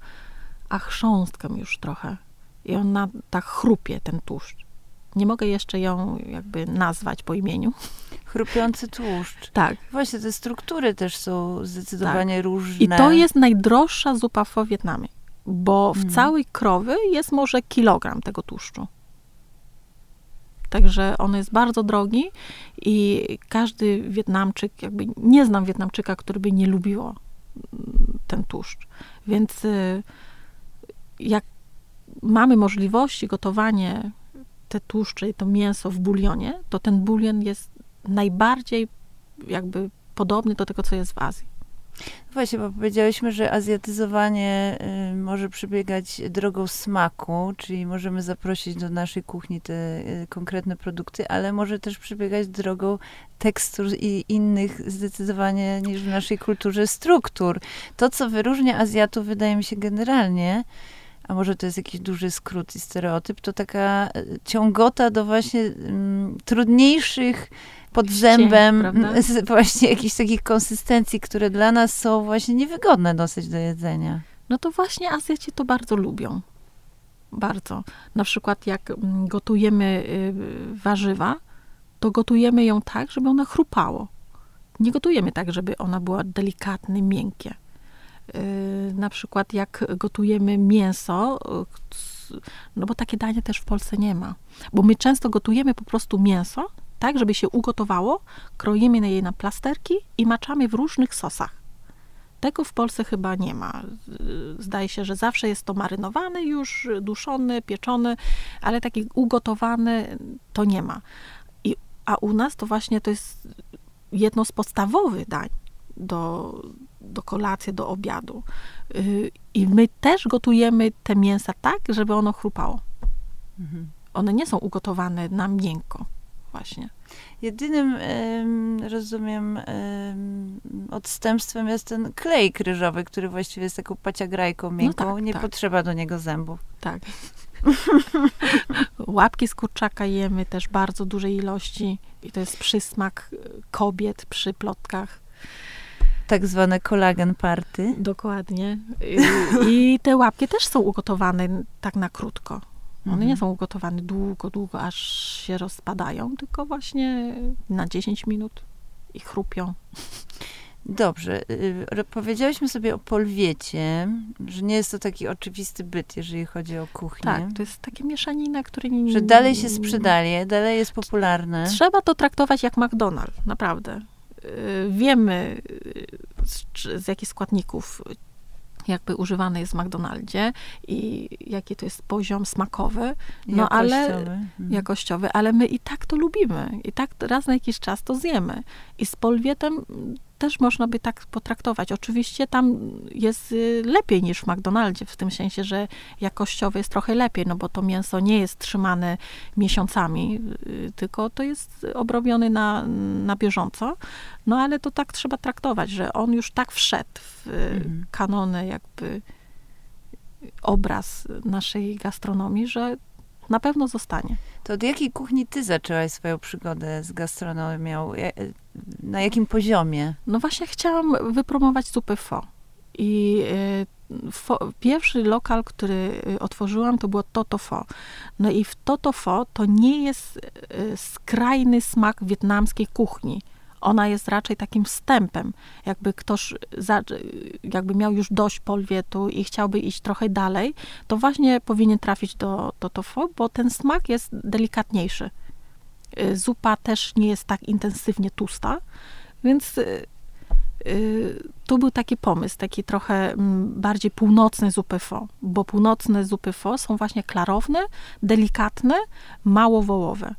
B: a chrząstkiem już trochę. I ona tak chrupie, ten tłuszcz. Nie mogę jeszcze ją jakby nazwać po imieniu.
A: Chrupiący tłuszcz.
B: Tak.
A: Właśnie te struktury też są zdecydowanie tak. różne.
B: I to jest najdroższa zupa w Wietnamie, bo w hmm. całej krowy jest może kilogram tego tłuszczu. Także on jest bardzo drogi i każdy Wietnamczyk, jakby nie znam Wietnamczyka, który by nie lubiło mm, ten tłuszcz. Więc y, jak mamy możliwości gotowania te tłuszcze i to mięso w bulionie, to ten bulion jest najbardziej jakby podobny do tego, co jest w Azji.
A: Właśnie, bo powiedziałyśmy, że azjatyzowanie y, może przebiegać drogą smaku, czyli możemy zaprosić do naszej kuchni te y, konkretne produkty, ale może też przebiegać drogą tekstur i innych zdecydowanie niż w naszej kulturze struktur. To, co wyróżnia Azjatów, wydaje mi się generalnie, a może to jest jakiś duży skrót i stereotyp, to taka y, ciągota do właśnie mm, trudniejszych pod zębem [laughs] właśnie jakichś takich konsystencji, które dla nas są właśnie niewygodne dosyć do jedzenia.
B: No to właśnie Azjaci to bardzo lubią. Bardzo. Na przykład jak mm, gotujemy y, warzywa, to gotujemy ją tak, żeby ona chrupało. Nie gotujemy tak, żeby ona była delikatne, miękkie. Y, na przykład jak gotujemy mięso, y, no bo takie danie też w Polsce nie ma. Bo my często gotujemy po prostu mięso, tak, żeby się ugotowało, kroimy je na plasterki i maczamy w różnych sosach. Tego w Polsce chyba nie ma. Zdaje się, że zawsze jest to marynowany już, duszony, pieczony, ale taki ugotowany to nie ma. I, a u nas to właśnie to jest jedno z podstawowych dań do, do kolacji, do obiadu. Y, I my też gotujemy te mięsa tak, żeby ono chrupało. Mhm. One nie są ugotowane na miękko właśnie.
A: Jedynym, rozumiem, odstępstwem jest ten klej kryżowy, który właściwie jest taką paciagrajką no miękką. No tak, Nie tak. potrzeba do niego zębów.
B: Tak. [laughs] Łapki z kurczaka jemy też bardzo dużej ilości i to jest przysmak e, kobiet przy plotkach.
A: Tak zwane kolagen party.
B: Dokładnie. I, te łapki też są ugotowane tak na krótko. One mhm. nie są ugotowane długo, długo, aż się rozpadają, tylko właśnie na 10 minut i chrupią.
A: Dobrze. Y, powiedziałyśmy sobie o polwiecie, że nie jest to taki oczywisty byt, jeżeli chodzi o kuchnię.
B: Tak, to jest takie mieszanina, które nie...
A: Że dalej się sprzedaje, dalej jest popularne.
B: Trzeba to traktować jak McDonald's, naprawdę. Y, wiemy, y, z, z jakich składników jakby używane jest w McDonaldzie i jaki to jest poziom smakowy, no jakościowy. ale mhm. jakościowy, ale my i tak to lubimy. I tak raz na jakiś czas to zjemy. I z polwietem też można by tak potraktować. Oczywiście tam jest y, lepiej niż w McDonaldzie, w tym sensie, że jakościowo jest trochę lepiej, no bo to mięso nie jest trzymane miesiącami, y, tylko to jest obrobione na, na bieżąco. No ale to tak trzeba traktować, że on już tak wszedł w y, mhm. kanony jakby obraz naszej gastronomii, że na pewno zostanie.
A: To od jakiej kuchni ty zaczęłaś swoją przygodę z gastronomią? Na jakim poziomie?
B: No właśnie chciałam wypromować zupę fo. I y, fo, pierwszy lokal, który otworzyłam, to było Toto Fo. No i w Toto Fo to nie jest skrajny smak wietnamskiej kuchni ona jest raczej takim wstępem. Jakby ktoś za, jakby miał już dość polwietu i chciałby iść trochę dalej, to właśnie powinien trafić do, do tofu, bo ten smak jest delikatniejszy. Y, zupa też nie jest tak intensywnie tłusta, więc y, y, tu był taki pomysł, taki trochę mm, bardziej północny zupy fo, bo północne zupy fo są właśnie klarowne, delikatne, mało wołowe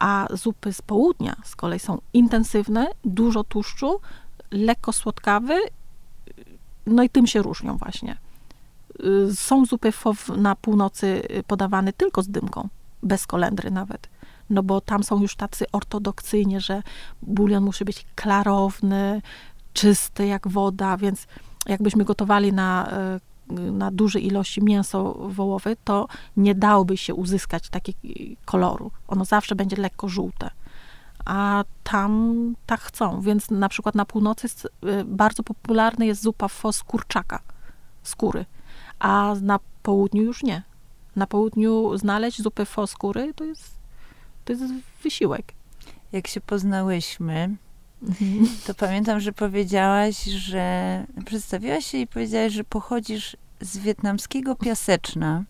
B: a zupy z południa z kolei są intensywne, dużo tłuszczu, lekko słodkawy, no i tym się różnią właśnie. Y, są zupy na północy podawane tylko z dymką, bez kolendry nawet. No bo tam są już tacy ortodoksyjnie, że bulion musi być klarowny, czysty jak woda, więc jakbyśmy gotowali na y, na duże ilości mięso wołowe, to nie dałoby się uzyskać takiego koloru. Ono zawsze będzie lekko żółte. A tam tak chcą, więc na przykład na północy y, bardzo popularna jest zupa fos kurczaka, skóry, a na południu już nie. Na południu znaleźć zupę fos skóry to jest, to jest wysiłek.
A: Jak się poznałyśmy, [laughs] To pamiętam, że powiedziałaś, że przedstawiłaś się i powiedziałaś, że pochodzisz z wietnamskiego Piaseczna.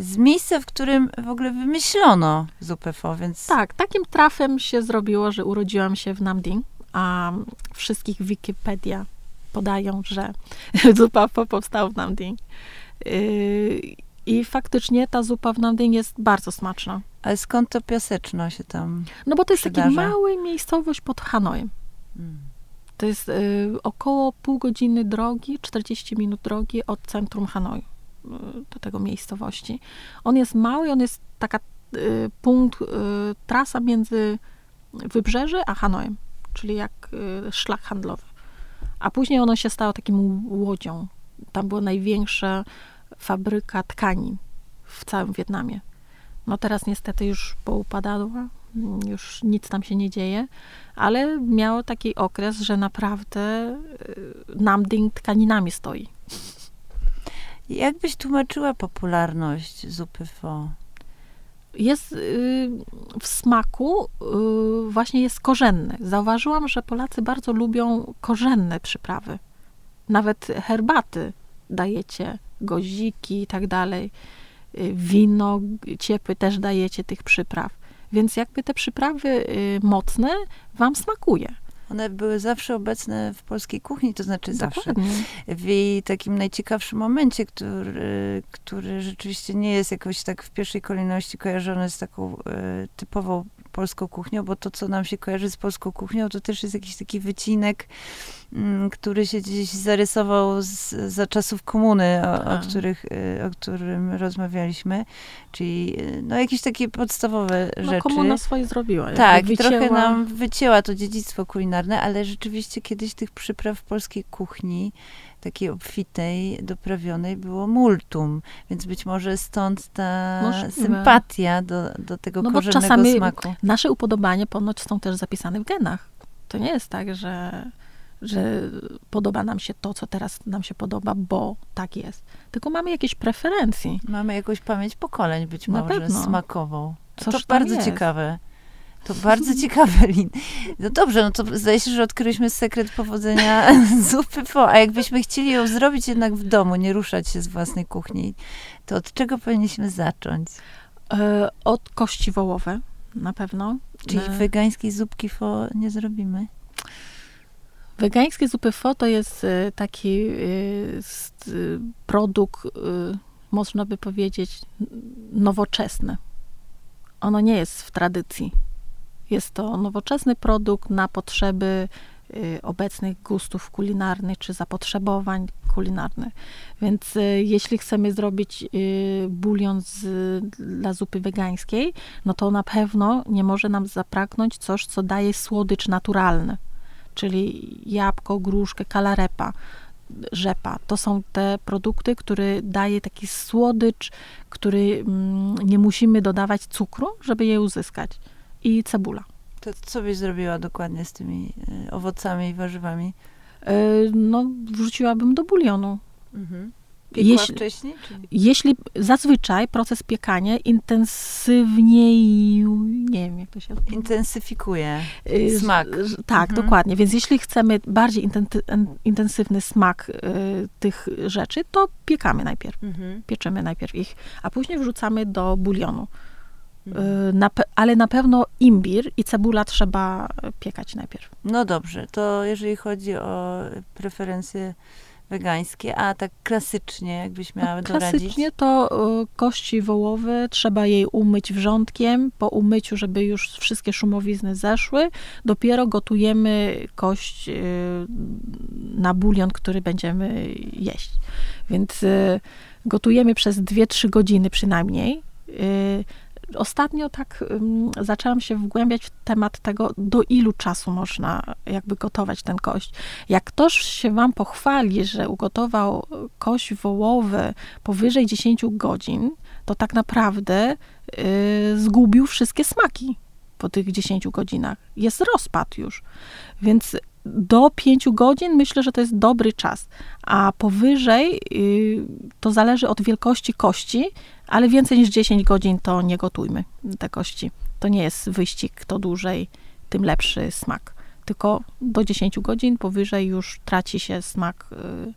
A: Z miejsca, w którym w ogóle wymyślono zupę pho, więc...
B: Tak, takim trafem się zrobiło, że urodziłam się w Nam Ding, a wszystkich Wikipedia podają, że [laughs] zupa powstała w Nam Ding. Yy, I faktycznie ta zupa w Nam Ding jest bardzo smaczna.
A: Ale skąd to piaseczno się tam
B: No bo to jest taka mała miejscowość pod Hanojem. Hmm. To jest y, około pół godziny drogi, 40 minut drogi od centrum Hanoju, y, do tego miejscowości. On jest mały, on jest taka y, punkt, y, trasa między Wybrzeże a Hanojem, czyli jak y, szlak handlowy. A później ono się stało takim łodzią. Tam była największa fabryka tkanin w całym Wietnamie. No teraz niestety już poupadała, już nic tam się nie dzieje, ale miało taki okres, że naprawdę y, Namding tkaninami stoi.
A: Jak byś tłumaczyła popularność zupy pho?
B: Jest y, w smaku, y, właśnie jest korzenny. Zauważyłam, że Polacy bardzo lubią korzenne przyprawy. Nawet herbaty dajecie, goziki i tak dalej. Wino ciepłe też dajecie tych przypraw. Więc jakby te przyprawy y, mocne wam smakuje.
A: One były zawsze obecne w polskiej kuchni, to znaczy Dokładnie. zawsze w jej takim najciekawszym momencie, który, który rzeczywiście nie jest jakoś tak w pierwszej kolejności kojarzony z taką y, typową polską kuchnią, bo to, co nam się kojarzy z polską kuchnią, to też jest jakiś taki wycinek, który się gdzieś zarysował z, za czasów komuny, o, o, tak. których, y, o którym rozmawialiśmy. Czyli y, no, jakieś takie podstawowe no, rzeczy.
B: komuna swoje zrobiła.
A: Tak, wycięła... trochę nam wycięła to dziedzictwo kulinarne, ale rzeczywiście kiedyś tych przypraw w polskiej kuchni takiej obfitej, doprawionej było multum, więc być może stąd ta Możliwe. sympatia do, do tego no korzennego czasami smaku.
B: Nasze upodobania ponoć są też zapisane w genach. To nie jest tak, że, że podoba nam się to, co teraz nam się podoba, bo tak jest. Tylko mamy jakieś preferencje.
A: Mamy jakąś pamięć pokoleń być Na może pewno. smakową. To, to bardzo jest. ciekawe. To bardzo [laughs] ciekawe, Lin. No dobrze, no to zdaje się, że odkryliśmy sekret powodzenia [laughs] zupy po. A jakbyśmy chcieli ją zrobić jednak w domu, nie ruszać się z własnej kuchni, to od czego powinniśmy zacząć?
B: E, od kości wołowe, na pewno.
A: Czyli e... wegańskiej zupki fo nie zrobimy?
B: Wegańskie zupy fo to jest y, taki y, produkt, można by powiedzieć, nowoczesny. Ono nie jest w tradycji. Jest to nowoczesny produkt na potrzeby Y, obecnych gustów kulinarnych czy zapotrzebowań kulinarnych. Więc y, jeśli chcemy zrobić y, bulion z, dla zupy wegańskiej, no to na pewno nie może nam zapragnąć coś, co daje słodycz naturalny, czyli jabłko, gruszkę, kalarepa rzepa. To są te produkty, które daje taki słodycz, który mm, nie musimy dodawać cukru, żeby je uzyskać. I cebula.
A: To co byś zrobiła dokładnie z tymi y, owocami i warzywami?
B: E, no, wrzuciłabym do bulionu.
A: Mhm. Piekła jeśli, wcześniej? Czy?
B: Jeśli zazwyczaj proces piekania intensywniej, nie wiem jak to się
A: Intensyfikuje y, smak.
B: tak, mhm. dokładnie. Więc jeśli chcemy bardziej intensywny smak y, tych rzeczy, to piekamy najpierw. Mhm. Pieczemy najpierw ich, a później wrzucamy do bulionu. Y, na, ale na pewno imbir i cebula trzeba piekać najpierw.
A: No dobrze, to jeżeli chodzi o preferencje wegańskie, a tak klasycznie, jakbyś miała no,
B: doradzić? Klasycznie to y, kości wołowe, trzeba jej umyć wrzątkiem, po umyciu, żeby już wszystkie szumowizny zeszły, dopiero gotujemy kość y, na bulion, który będziemy jeść. Więc gotujemy przez 2-3 godziny przynajmniej ostatnio tak um, zaczęłam się wgłębiać w temat tego, do ilu czasu można jakby gotować ten kość. Jak ktoś się wam pochwali, że ugotował kość wołowy powyżej 10 godzin, to tak naprawdę y, zgubił wszystkie smaki po tych 10 godzinach. Jest rozpad już. Więc do 5 godzin myślę, że to jest dobry czas, a powyżej y, to zależy od wielkości kości, ale więcej niż 10 godzin to nie gotujmy te kości. To nie jest wyścig, kto dłużej, tym lepszy smak. Tylko do 10 godzin powyżej już traci się smak y,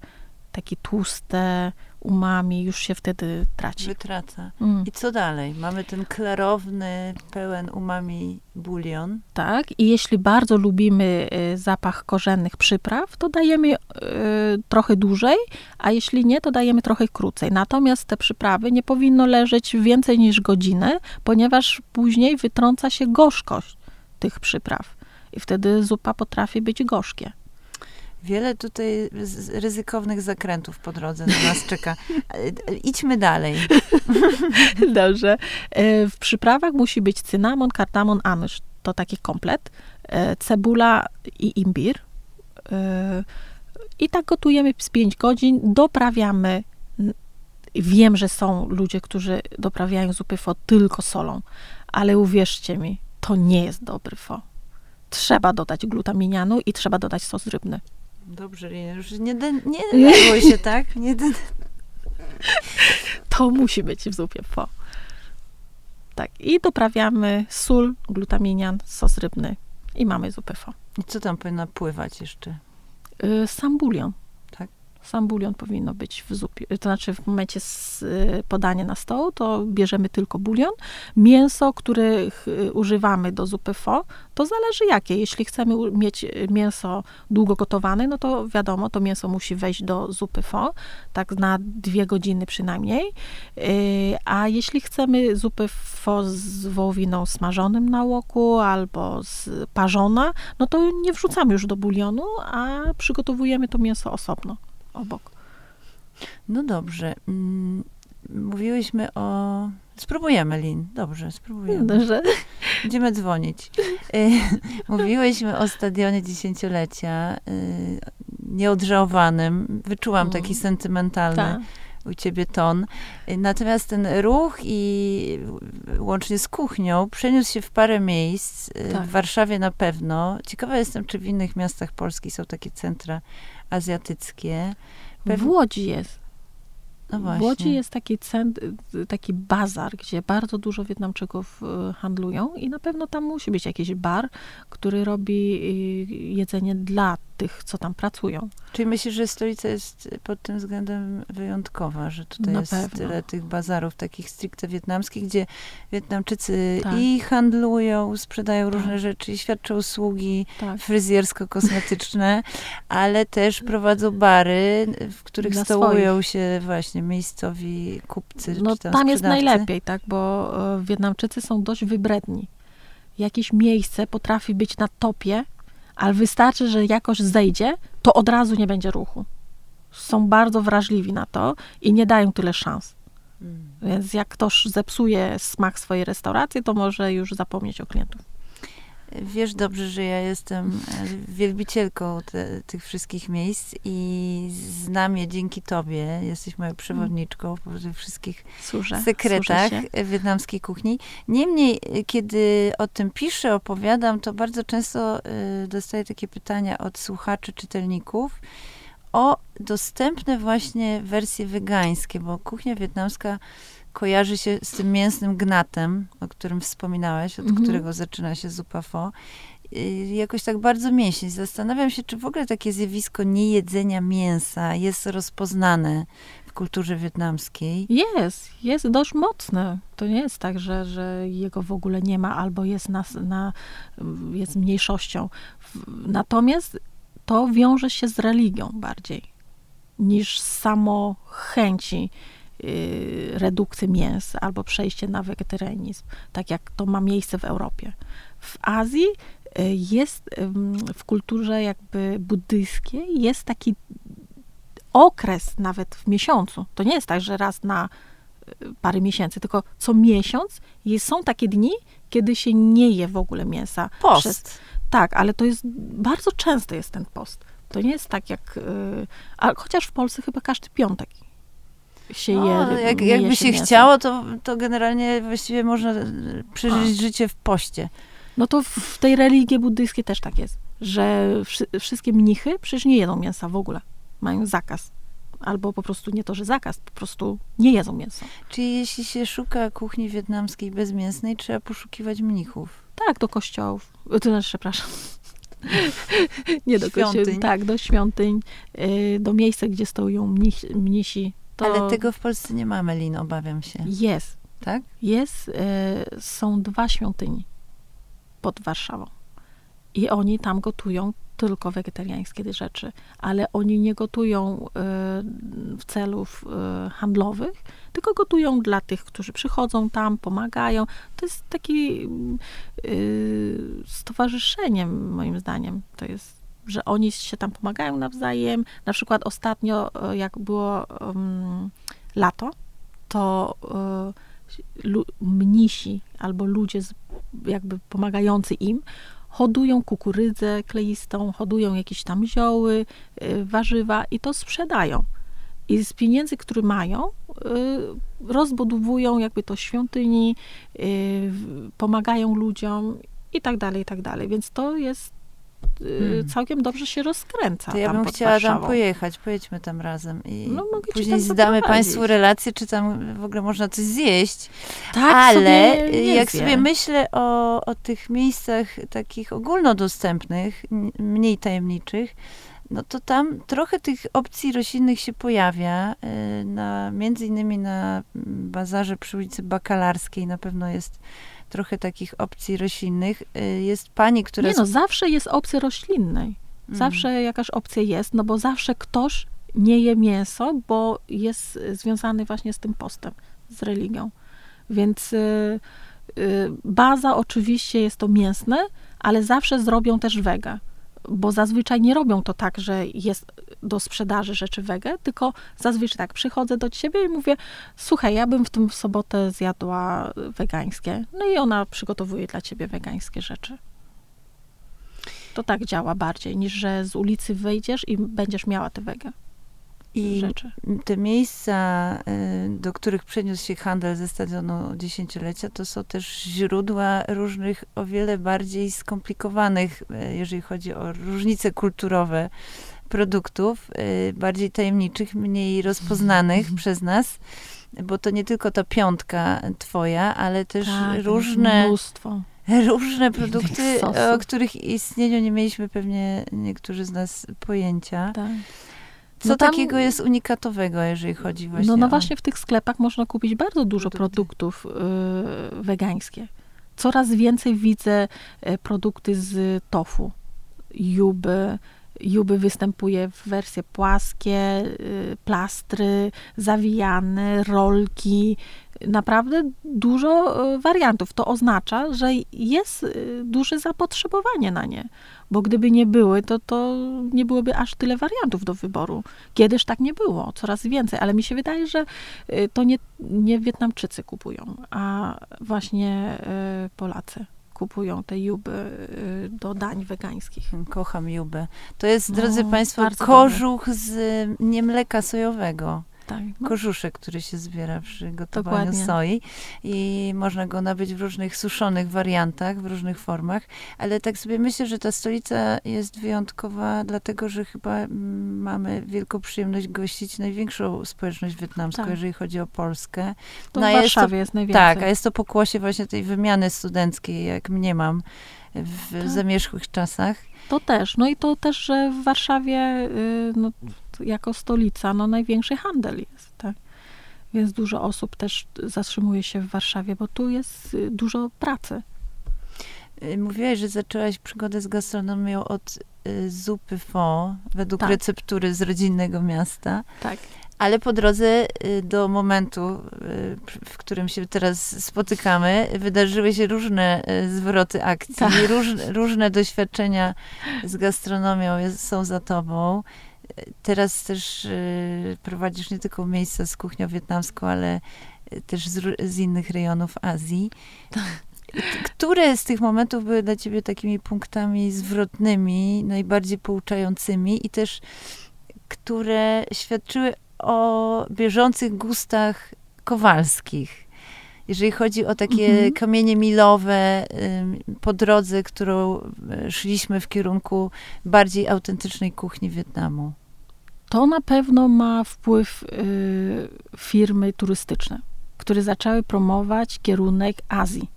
B: taki tłuste, umami, już się wtedy traci.
A: Wytraca. Mm. I co dalej? Mamy ten klarowny, pełen umami bulion.
B: Tak, i jeśli bardzo lubimy y, zapach korzennych przypraw, to dajemy y, trochę dłużej, a jeśli nie, to dajemy trochę krócej. Natomiast te przyprawy nie powinno leżeć więcej niż godzinę, ponieważ później wytrąca się gorzkość tych przypraw. I wtedy zupa potrafi być gorzkie.
A: Wiele tutaj ryzykownych zakrętów po drodze na nas czeka. Idźmy dalej. [laughs]
B: Dobrze. E, w przyprawach musi być cynamon, kardamon, anyż. To taki komplet. E, cebula i imbir. E, I tak gotujemy z 5 godzin. Doprawiamy. Wiem, że są ludzie, którzy doprawiają zupy fo tylko solą, ale uwierzcie mi, to nie jest dobry fo. Trzeba dodać glutaminianu i trzeba dodać sos rybny.
A: Dobrze, już nie, nie denerwuj się, [laughs] tak? Nie den...
B: To musi być w zupie po. Tak, i doprawiamy sól, glutaminian, sos rybny i mamy zupę fo.
A: I co tam powinno pływać jeszcze?
B: Yy, sam bulion sam bulion powinno być w zupie. To znaczy w momencie podania na stoł, to bierzemy tylko bulion. Mięso, których y, używamy do zupy fo, to zależy jakie. Jeśli chcemy mieć mięso długo gotowane, no to wiadomo, to mięso musi wejść do zupy fo, tak na dwie godziny przynajmniej. Y, a jeśli chcemy zupy fo z wołowiną smażonym na łoku albo z parzona, no to nie wrzucamy już do bulionu, a przygotowujemy to mięso osobno obok.
A: No dobrze. Mm, mówiłyśmy o. Spróbujemy, Lin. Dobrze, spróbujemy.
B: Dobrze.
A: Będziemy dzwonić. Y, [laughs] mówiłyśmy o stadionie dziesięciolecia y, nieodżałowanym. Wyczułam taki mm. sentymentalny. Ta u ciebie ton. Y, natomiast ten ruch i łącznie z kuchnią przeniósł się w parę miejsc. Tak. W Warszawie na pewno. Ciekawa jestem, czy w innych miastach Polski są takie centra azjatyckie.
B: Pew... W Łodzi jest. No w Łodzi jest taki, cent, taki bazar, gdzie bardzo dużo Wietnamczyków y, handlują i na pewno tam musi być jakiś bar, który robi y, jedzenie dla tych, co tam pracują.
A: Czyli myślisz, że stolica jest pod tym względem wyjątkowa, że tutaj
B: Na
A: jest
B: pewno.
A: tyle tych bazarów takich stricte wietnamskich, gdzie Wietnamczycy
B: Tak.
A: i handlują, sprzedają
B: Tak.
A: różne rzeczy, i świadczą usługi
B: Tak.
A: fryzjersko-kosmetyczne, [laughs] ale też prowadzą bary, w których
B: Dla
A: stołują się właśnie miejscowi kupcy
B: No
A: czy tam
B: tam jest najlepiej, tak, bo e, Wietnamczycy są dość wybredni. Jakieś miejsce potrafi być na topie, ale wystarczy, że jakoś zejdzie, to od razu nie będzie ruchu. Są bardzo wrażliwi na to i nie dają tyle szans.
A: Mm.
B: Więc jak ktoś zepsuje smak swojej restauracji, to może już zapomnieć o klientów.
A: Wiesz dobrze, że ja jestem e, wielbicielką te, tych wszystkich miejsc i znam je dzięki tobie. Jesteś moją przewodniczką po tych wszystkich
B: Służę.
A: sekretach
B: służę
A: wietnamskiej kuchni. Niemniej, y, kiedy o tym piszę, opowiadam, to bardzo często y, dostaję takie pytania od słuchaczy, czytelników o dostępne właśnie wersje wegańskie, bo kuchnia wietnamska kojarzy się z tym mięsnym gnatem, o którym wspominałaś, od
B: Mhm.
A: którego zaczyna się zupa fo. Y, Jakoś tak bardzo mięśnie. Zastanawiam się, czy w ogóle takie zjawisko niejedzenia mięsa jest rozpoznane w kulturze wietnamskiej.
B: Jest, jest dość mocny. To nie jest tak, że, że jego w ogóle nie ma albo jest, na, na, jest mniejszością. Natomiast to wiąże się z religią bardziej niż samo chęci redukcji mięsa albo przejście na wegetarianizm, tak jak to ma miejsce w Europie. W Azji y, jest w kulturze jakby buddyjskiej jest taki okres nawet w miesiącu. To nie jest tak, że raz na y, parę miesięcy, tylko co miesiąc jest, są takie dni, kiedy się nie je w ogóle mięsa.
A: Post.
B: Przez, tak, ale to jest bardzo często jest ten post. To nie jest tak jak. y, a chociaż w Polsce chyba każdy piątek się
A: No,
B: je.
A: jak,
B: nie
A: jakby się
B: mięsa.
A: chciało, to, to generalnie właściwie można e, przeżyć życie w poście.
B: No to w- tej religii buddyjskiej też tak jest, że wszy, wszystkie mnichy przecież nie jedzą mięsa w ogóle. Mają zakaz. Albo po prostu nie to, że zakaz, po prostu nie jedzą mięsa.
A: Czyli jeśli się szuka kuchni wietnamskiej bezmięsnej, trzeba poszukiwać mnichów.
B: Tak, do kościołów. To znaczy, przepraszam. [laughs] nie do
A: Świątyń.
B: kościołów. Tak, do świątyń, y, do miejsca, gdzie stoją mnich, mnisi. To
A: Ale tego w Polsce nie mamy, Lin, obawiam się.
B: jest.
A: Tak?
B: Jest, y, są dwa świątyni pod Warszawą. I oni tam gotują tylko wegetariańskie rzeczy, ale oni nie gotują y, w celów y, handlowych, tylko gotują dla tych, którzy przychodzą tam, pomagają. To jest taki y, stowarzyszeniem, moim zdaniem. To jest, że oni się tam pomagają nawzajem. Na przykład ostatnio, y, jak było um, lato, to lu, mnisi albo ludzie z, jakby pomagający im hodują kukurydzę kleistą, hodują jakieś tam zioły, y, warzywa i to sprzedają. I z pieniędzy, które mają, rozbudowują jakby to świątyni, pomagają ludziom i tak dalej, i tak dalej. Więc to jest
A: Hmm.
B: całkiem dobrze się rozkręca.
A: To ja
B: tam
A: bym chciała tam
B: Warszawą.
A: pojechać. Pojedźmy tam razem. I
B: No,
A: później
B: tam
A: zdamy. Państwu relację, czy tam w ogóle można coś zjeść.
B: Tak,
A: Ale
B: sobie
A: jak sobie myślę o, o tych miejscach takich ogólnodostępnych, mniej tajemniczych, no to tam trochę tych opcji roślinnych się pojawia. y, Na, między innymi na mm, bazarze przy ulicy Bakalarskiej na pewno jest trochę takich opcji roślinnych. Y, Jest pani, która...
B: Nie no, zawsze jest opcja roślinnej.
A: Mm.
B: Zawsze jakaś opcja jest, no bo zawsze ktoś nie je mięso, bo jest y, związany właśnie z tym postem, z religią. Więc y, y, baza oczywiście jest to mięsne, ale zawsze zrobią też wege. Bo zazwyczaj nie robią to tak, że jest do sprzedaży rzeczy wege, tylko zazwyczaj tak, przychodzę do ciebie i mówię, słuchaj, ja bym w tym sobotę zjadła wegańskie. No i ona przygotowuje dla ciebie wegańskie rzeczy. To tak działa bardziej, niż że z ulicy wyjdziesz i będziesz miała te wege
A: I
B: rzeczy.
A: te miejsca, y, do których przeniósł się handel ze stadionu dziesięciolecia, to są też źródła różnych, o wiele bardziej skomplikowanych, y, jeżeli chodzi o różnice kulturowe produktów, y, bardziej tajemniczych, mniej rozpoznanych przez nas, bo to nie tylko ta piątka twoja, ale też
B: Tak,
A: różne
B: Mnóstwo.
A: różne produkty, o których istnieniu nie mieliśmy pewnie niektórzy z nas pojęcia. Tak. Co no tam, takiego jest unikatowego, jeżeli chodzi właśnie
B: No, no
A: o...
B: właśnie w tych sklepach można kupić bardzo dużo produktów y, wegańskich. Coraz więcej widzę y, produkty z tofu, juby, Juby występuje w wersje płaskie, y, plastry, zawijane, rolki. Naprawdę dużo y, wariantów. To oznacza, że jest y, duże zapotrzebowanie na nie, bo gdyby nie były, to, to nie byłoby aż tyle wariantów do wyboru. Kiedyś tak nie było, coraz więcej, ale mi się wydaje, że to nie, nie Wietnamczycy kupują, a właśnie Polacy kupują te juby y, do dań wegańskich.
A: Kocham jubę. To jest, no, drodzy Państwo, kożuch dobre. z niemleka sojowego tak. No. Korzuszek, który się zbiera przy gotowaniu Dokładnie. soi i można go nabyć w różnych suszonych wariantach, w różnych formach, ale tak sobie myślę, że ta stolica jest wyjątkowa, dlatego, że chyba mm, mamy wielką przyjemność gościć największą społeczność wietnamską, tak. jeżeli chodzi o Polskę.
B: To no, w Warszawie jest, to, jest najwięcej.
A: Tak, a jest to pokłosie właśnie tej wymiany studenckiej, jak mnie mam w tak. zamierzchłych czasach.
B: To też. No i to też, że w Warszawie y, no, jako stolica no, największy handel jest. Tak? Więc dużo osób też zatrzymuje się w Warszawie, bo tu jest y, dużo pracy.
A: Y, mówiłaś, że zaczęłaś przygodę z gastronomią od zupy fo, według tak. receptury z rodzinnego miasta.
B: Tak.
A: Ale po drodze y, do momentu, y, w którym się teraz spotykamy, wydarzyły się różne y, zwroty akcji, tak. różne, różne doświadczenia z gastronomią są za tobą. Teraz też prowadzisz nie tylko miejsca z kuchnią wietnamską, ale też z, z innych rejonów Azji. Tak. Które z tych momentów były dla ciebie takimi punktami zwrotnymi, najbardziej pouczającymi i też które świadczyły o bieżących gustach kowalskich. Jeżeli chodzi o takie mhm. kamienie milowe po drodze, którą e, szliśmy w kierunku bardziej autentycznej kuchni Wietnamu.
B: To na pewno ma wpływ y, firmy turystyczne, które zaczęły promować kierunek Azji,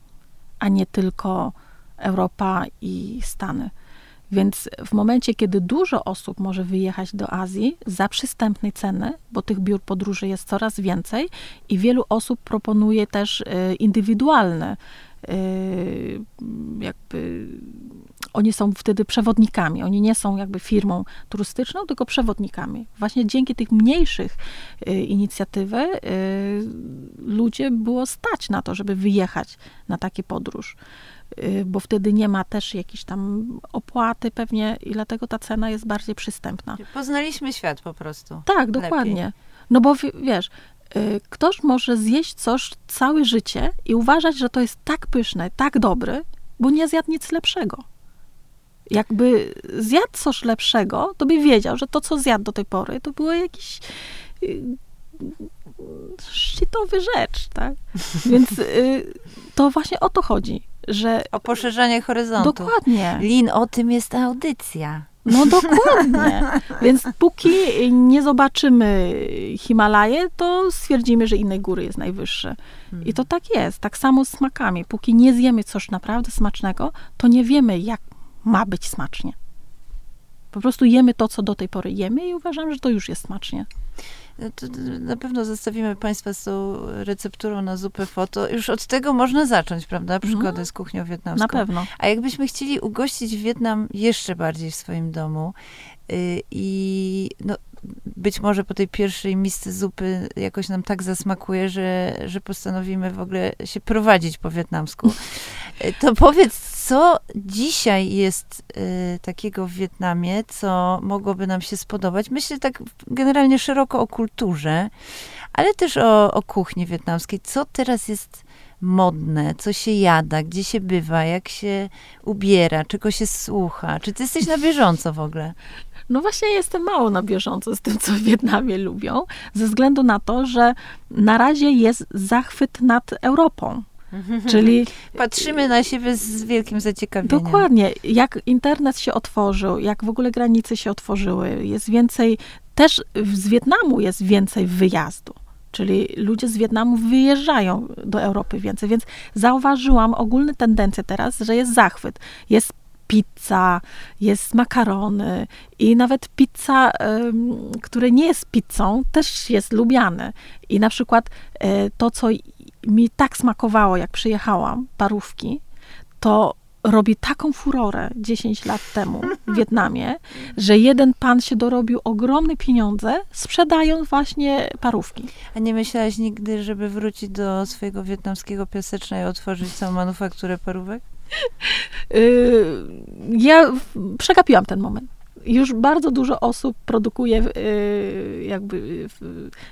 B: a nie tylko Europa i Stany. Więc w momencie, kiedy dużo osób może wyjechać do Azji za przystępnej ceny, bo tych biur podróży jest coraz więcej i wielu osób proponuje też e, indywidualne jakby oni są wtedy przewodnikami. Oni nie są jakby firmą turystyczną, tylko przewodnikami. Właśnie dzięki tych mniejszych y, inicjatywy y, ludzie było stać na to, żeby wyjechać na takie podróż. Bo wtedy nie ma też jakiejś tam opłaty pewnie i dlatego ta cena jest bardziej przystępna.
A: Poznaliśmy świat po prostu.
B: Tak, dokładnie. Lepiej. No bo wiesz, ktoś może zjeść coś całe życie i uważać, że to jest tak pyszne, tak dobre, bo nie zjadł nic lepszego. Jakby zjadł coś lepszego, to by wiedział, że to, co zjadł do tej pory, to było jakiś y, szczytowy rzecz, tak? [laughs] Więc to właśnie o to chodzi że...
A: O poszerzenie horyzontu.
B: Dokładnie.
A: Lin, o tym jest audycja.
B: No dokładnie. Więc póki nie zobaczymy Himalaje, to stwierdzimy, że innej góry jest najwyższe. I to tak jest. Tak samo z smakami. Póki nie zjemy coś naprawdę smacznego, to nie wiemy, jak ma być smacznie. Po prostu jemy to, co do tej pory jemy i uważam, że to już jest smacznie.
A: No na pewno zostawimy Państwa z tą recepturą na zupę foto. Już od tego można zacząć, prawda? Mhm. Przygodę mm. z kuchnią wietnamską.
B: Na pewno.
A: A jakbyśmy chcieli ugościć Wietnam jeszcze bardziej w swoim domu yy, i no, być może po tej pierwszej misce zupy jakoś nam tak zasmakuje, że, że postanowimy w ogóle się prowadzić po wietnamsku. [laughs] Y, to powiedz, co dzisiaj jest y, takiego w Wietnamie, co mogłoby nam się spodobać? Myślę tak generalnie szeroko o kulturze, ale też o, o kuchni wietnamskiej. Co teraz jest modne, co się jada, gdzie się bywa, jak się ubiera, czego się słucha? Czy ty jesteś na bieżąco w ogóle?
B: No właśnie jestem mało na bieżąco z tym, co w Wietnamie lubią, ze względu na to, że na razie jest zachwyt nad Europą. Czyli
A: patrzymy na siebie z wielkim zaciekawieniem.
B: Dokładnie. Jak internet się otworzył, jak w ogóle granice się otworzyły, jest więcej, też z Wietnamu jest więcej wyjazdu. Czyli ludzie z Wietnamu wyjeżdżają do Europy więcej, więc zauważyłam ogólne tendencje teraz, że jest zachwyt. Jest pizza, jest makarony i nawet pizza, które nie jest pizzą, też jest lubiane. I na przykład e, to, co mi tak smakowało, jak przyjechałam, parówki, to robi taką furorę 10 lat temu w Wietnamie, [laughs] że jeden pan się dorobił ogromne pieniądze, sprzedając właśnie parówki.
A: A nie myślałaś nigdy, żeby wrócić do swojego wietnamskiego piaseczna i otworzyć całą manufakturę parówek? [laughs]
B: Y, ja przegapiłam ten moment. Już bardzo dużo osób produkuje y, jakby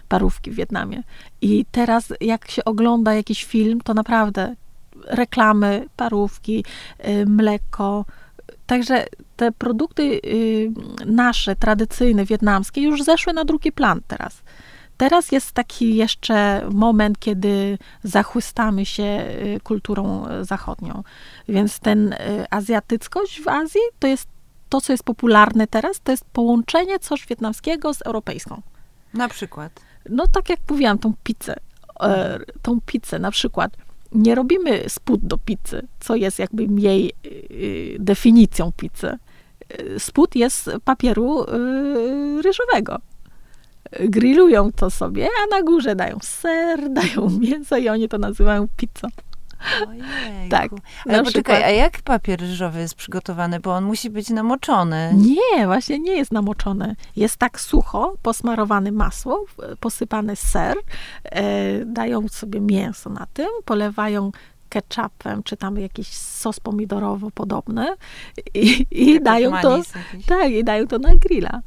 B: parówki w Wietnamie. I teraz, jak się ogląda jakiś film, to naprawdę reklamy, parówki, y, mleko. Także te produkty nasze, tradycyjne, wietnamskie, już zeszły na drugi plan teraz. Teraz jest taki jeszcze moment, kiedy zachłystamy się y, kulturą y, zachodnią. Więc ten y, azjatyckość w Azji to jest to, co jest popularne teraz, to jest połączenie coś wietnamskiego z europejską.
A: Na przykład?
B: No tak jak mówiłam, tą pizzę. E, tą pizzę na przykład nie robimy spód do pizzy, co jest jakby jej definicją pizzy. Spód jest papieru ryżowego grillują to sobie, a na górze dają ser, [laughs] dają mięso i oni to nazywają pizzą.
A: Ojejku. Tak. Ale poczekaj, przykład... a jak papier ryżowy jest przygotowany? Bo on musi być namoczony.
B: Nie, właśnie nie jest namoczony. Jest tak sucho, posmarowany masło, posypany ser, e, dają sobie mięso na tym, polewają ketchupem, czy tam jakiś sos pomidorowo podobny i, i dają to, tak, i dają to na grilla.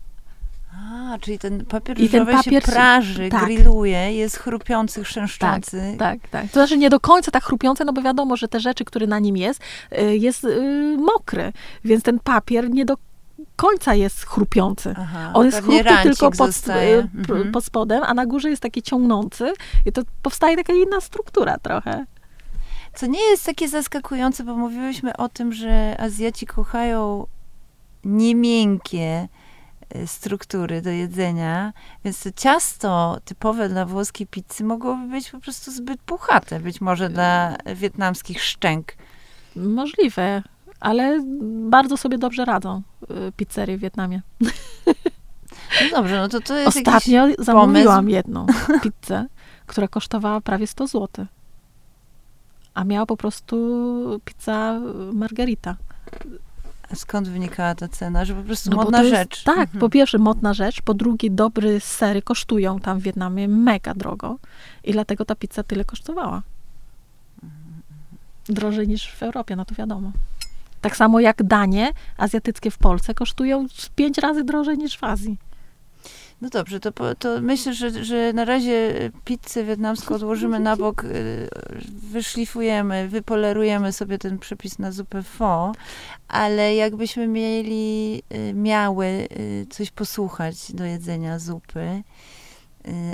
A: A, czyli ten papier I ten papier się praży, tak. grilluje, jest chrupiący, chrzęszczący.
B: Tak, tak, tak. To znaczy nie do końca tak chrupiący, no bo wiadomo, że te rzeczy, które na nim jest, y, jest yy, mokry, więc ten papier nie do końca jest chrupiący. Aha, On jest chrupki tylko pod, y, mhm. pod spodem, a na górze jest taki ciągnący i to powstaje taka inna struktura trochę.
A: Co nie jest takie zaskakujące, bo mówiłyśmy o tym, że Azjaci kochają niemiękkie, Y, struktury do jedzenia, więc to ciasto typowe dla włoskiej pizzy mogłoby być po prostu zbyt puchate, być może dla wietnamskich szczęk.
B: Możliwe, ale bardzo sobie dobrze radzą y, pizzerie w Wietnamie.
A: No dobrze, no to to jest
B: Ostatnio zamówiłam pomysł. jedną pizzę, która kosztowała prawie 100 zł. A miała po prostu pizza margarita.
A: Skąd wynikała ta cena? Że po prostu no modna
B: jest,
A: rzecz.
B: Tak, mhm. po pierwsze modna rzecz, po drugie dobre sery kosztują tam w Wietnamie mega drogo i dlatego ta pizza tyle kosztowała. Drożej niż w Europie, no to wiadomo. Tak samo jak danie azjatyckie w Polsce kosztują pięć razy drożej niż w Azji.
A: No dobrze, to, to myślę, że, że na razie pizzę wietnamską odłożymy na bok, y, wyszlifujemy, wypolerujemy sobie ten przepis na zupę pho, ale jakbyśmy mieli, y, miały coś posłuchać do jedzenia zupy,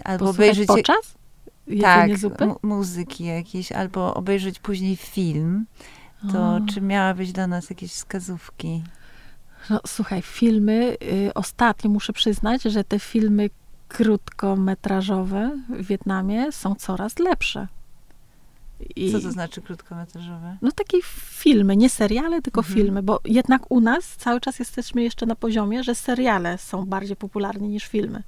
A: albo
B: posłuchać
A: obejrzeć...
B: podczas?
A: tak,
B: zupy?
A: muzyki jakieś, albo obejrzeć później film, to czy miałabyś dla nas jakieś wskazówki?
B: No, słuchaj, filmy, y, ostatnio muszę przyznać, że te filmy krótkometrażowe w Wietnamie są coraz lepsze.
A: I, Co to znaczy krótkometrażowe?
B: No takie filmy, nie seriale, tylko mhm. filmy, bo jednak u nas cały czas jesteśmy jeszcze na poziomie, że seriale są bardziej popularne niż filmy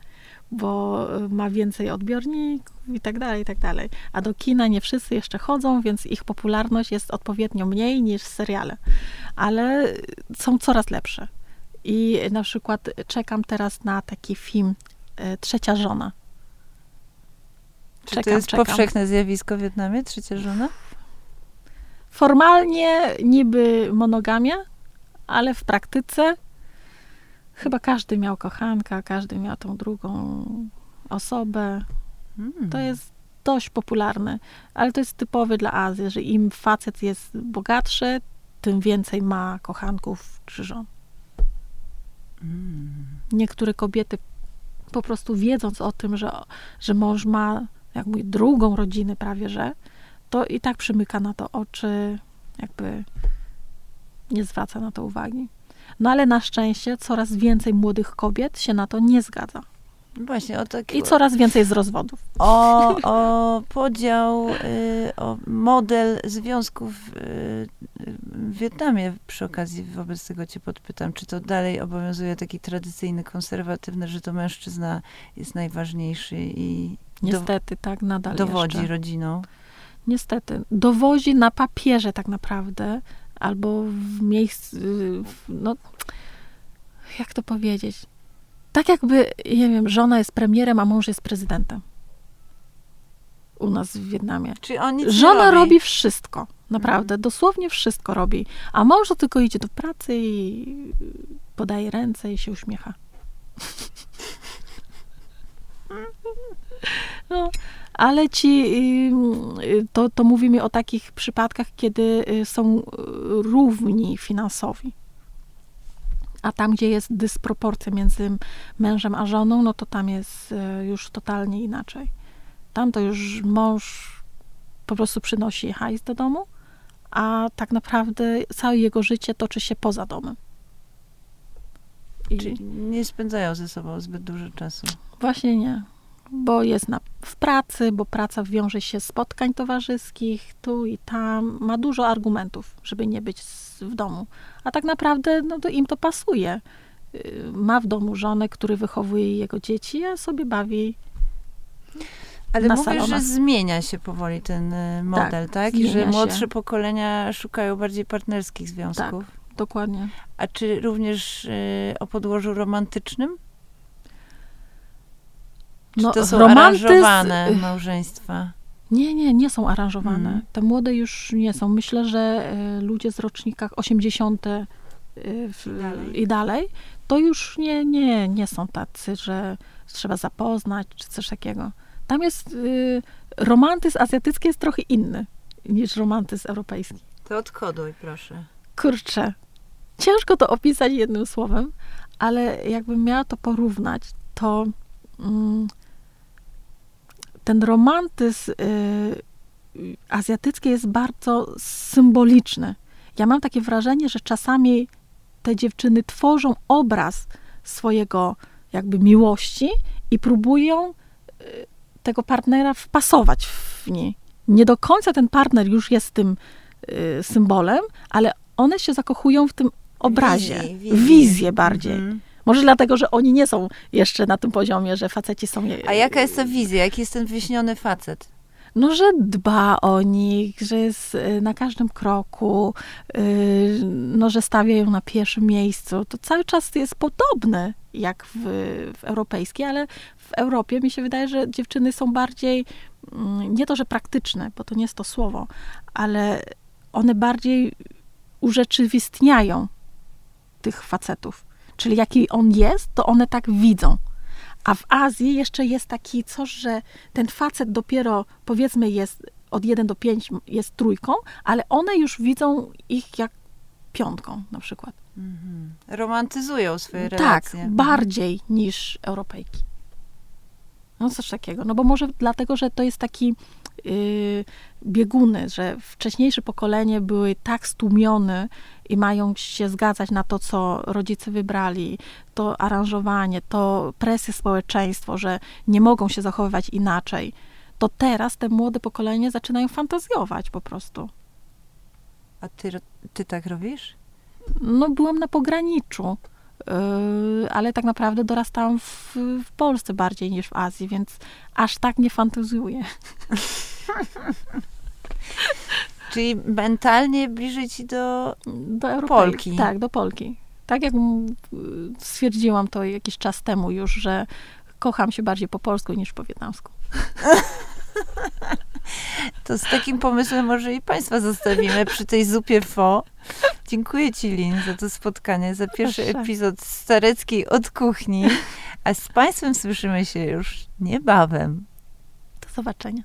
B: bo y, ma więcej odbiorników i tak dalej, i tak dalej. A do kina nie wszyscy jeszcze chodzą, więc ich popularność jest odpowiednio mniej niż seriale. Ale są coraz lepsze. I na przykład czekam teraz na taki film y, Trzecia żona.
A: Czekam, Czy to jest czekam. powszechne zjawisko w Wietnamie, trzecia żona?
B: Formalnie niby monogamia, ale w praktyce Chyba każdy miał kochanka, każdy miał tą drugą osobę. Hmm. To jest dość popularne, ale to jest typowe dla Azji, że im facet jest bogatszy, tym więcej ma kochanków czy żon. Hmm. Niektóre kobiety po prostu wiedząc o tym, że, że mąż ma, jak mój, drugą rodzinę prawie, że to i tak przymyka na to oczy, jakby nie zwraca na to uwagi. No ale na szczęście coraz więcej młodych kobiet się na to nie zgadza.
A: Właśnie, o taki...
B: I coraz więcej z rozwodów.
A: O, [laughs] o podział, y, o model związków y, w Wietnamie przy okazji wobec tego cię podpytam, czy to dalej obowiązuje taki tradycyjny, konserwatywny, że to mężczyzna jest najważniejszy i
B: Niestety, tak, nadal
A: dowodzi
B: jeszcze.
A: rodziną.
B: Niestety. Dowozi na papierze tak naprawdę, albo w miejscu, w- no, jak to powiedzieć? Tak jakby, nie wiem, żona jest premierem, a mąż jest prezydentem. U nas w Wietnamie.
A: Czyli on nic
B: Żona
A: robi.
B: robi wszystko, naprawdę, dosłownie wszystko robi, a mąż to tylko idzie do pracy i podaje ręce i się uśmiecha. [laughs] No, ale ci, y, to, to mówimy o takich przypadkach, kiedy y, są równi finansowi. A tam, gdzie jest dysproporcja między mężem a żoną, no to tam jest y, już totalnie inaczej. Tam to już mąż po prostu przynosi hajs do domu, a tak naprawdę całe jego życie toczy się poza domem. I
A: Czyli nie spędzają ze sobą zbyt dużo czasu.
B: właśnie nie, bo jest na, w pracy, bo praca wiąże się z spotkań towarzyskich, tu i tam. Ma dużo argumentów, żeby nie być z, w domu. A tak naprawdę no, to im to pasuje. Y, Ma w domu żonę, który wychowuje jego dzieci, a sobie bawi
A: Ale
B: Na
A: mówisz, że zmienia się powoli ten y, model, tak? I
B: zmienia
A: że
B: się.
A: młodsze pokolenia szukają bardziej partnerskich związków.
B: dokładnie.
A: A czy również y, o podłożu romantycznym? Czy
B: No,
A: to są
B: romantyzm-
A: aranżowane małżeństwa?
B: Nie, nie, nie są aranżowane.
A: Mhm.
B: Te młode już nie są. Myślę, że y, ludzie z rocznikach 80. y, w,
A: Dalej.
B: i dalej, to już nie, nie, nie są tacy, że trzeba zapoznać, czy coś takiego. Tam jest, y, romantyzm azjatycki jest trochę inny niż romantyzm europejski.
A: To odkoduj, proszę.
B: Kurczę, ciężko to opisać jednym słowem, ale jakbym miała to porównać, to mm, ten romantyzm y, azjatycki jest bardzo symboliczny. Ja mam takie wrażenie, że czasami te dziewczyny tworzą obraz swojego jakby miłości i próbują y, tego partnera wpasować w niej. Nie do końca ten partner już jest tym y, symbolem, ale one się zakochują w tym obrazie. Wizję, bardziej.
A: Mhm.
B: Może dlatego, że oni nie są jeszcze na tym poziomie, że faceci są...
A: A jaka jest ta wizja? Jaki jest ten wyśniony facet?
B: No, że dba o nich, że jest y, na każdym kroku, y, no, że stawia ją na pierwszym miejscu. To cały czas jest podobne jak w, w europejskiej, ale w Europie mi się wydaje, że dziewczyny są bardziej, mm, nie to, że praktyczne, bo to nie jest to słowo, ale one bardziej urzeczywistniają tych facetów. Czyli jaki on jest, to one tak widzą. A w Azji jeszcze jest taki coś, że ten facet dopiero powiedzmy jest od 1 do 5 jest trójką, ale one już widzą ich jak piątką na przykład.
A: Mhm. Romantyzują swoje
B: Tak,
A: relacje. Mhm.
B: bardziej niż Europejki. No coś takiego. No bo może dlatego, że to jest taki bieguny, że wcześniejsze pokolenie były tak stłumione i mają się zgadzać na to, co rodzice wybrali, to aranżowanie, to presję społeczeństwo, że nie mogą się zachowywać inaczej. To teraz te młode pokolenie zaczynają fantazjować po prostu.
A: A ty, ty tak robisz?
B: No, byłam na pograniczu, ale tak naprawdę dorastałam w, w Polsce bardziej niż w Azji, więc aż tak nie fantazjuję. [laughs]
A: Czyli mentalnie bliżej ci do...
B: Do
A: Polki.
B: Tak, do Polki. Tak jak mm, stwierdziłam to jakiś czas temu już, że kocham się bardziej po polsku niż po wietnamsku. [laughs]
A: To z takim pomysłem może i państwa zostawimy przy tej zupie fo. Dziękuję ci, Lin, za to spotkanie, za pierwszy
B: Proszę.
A: epizod Stareckiej od kuchni. A z państwem słyszymy się już niebawem.
B: Do zobaczenia.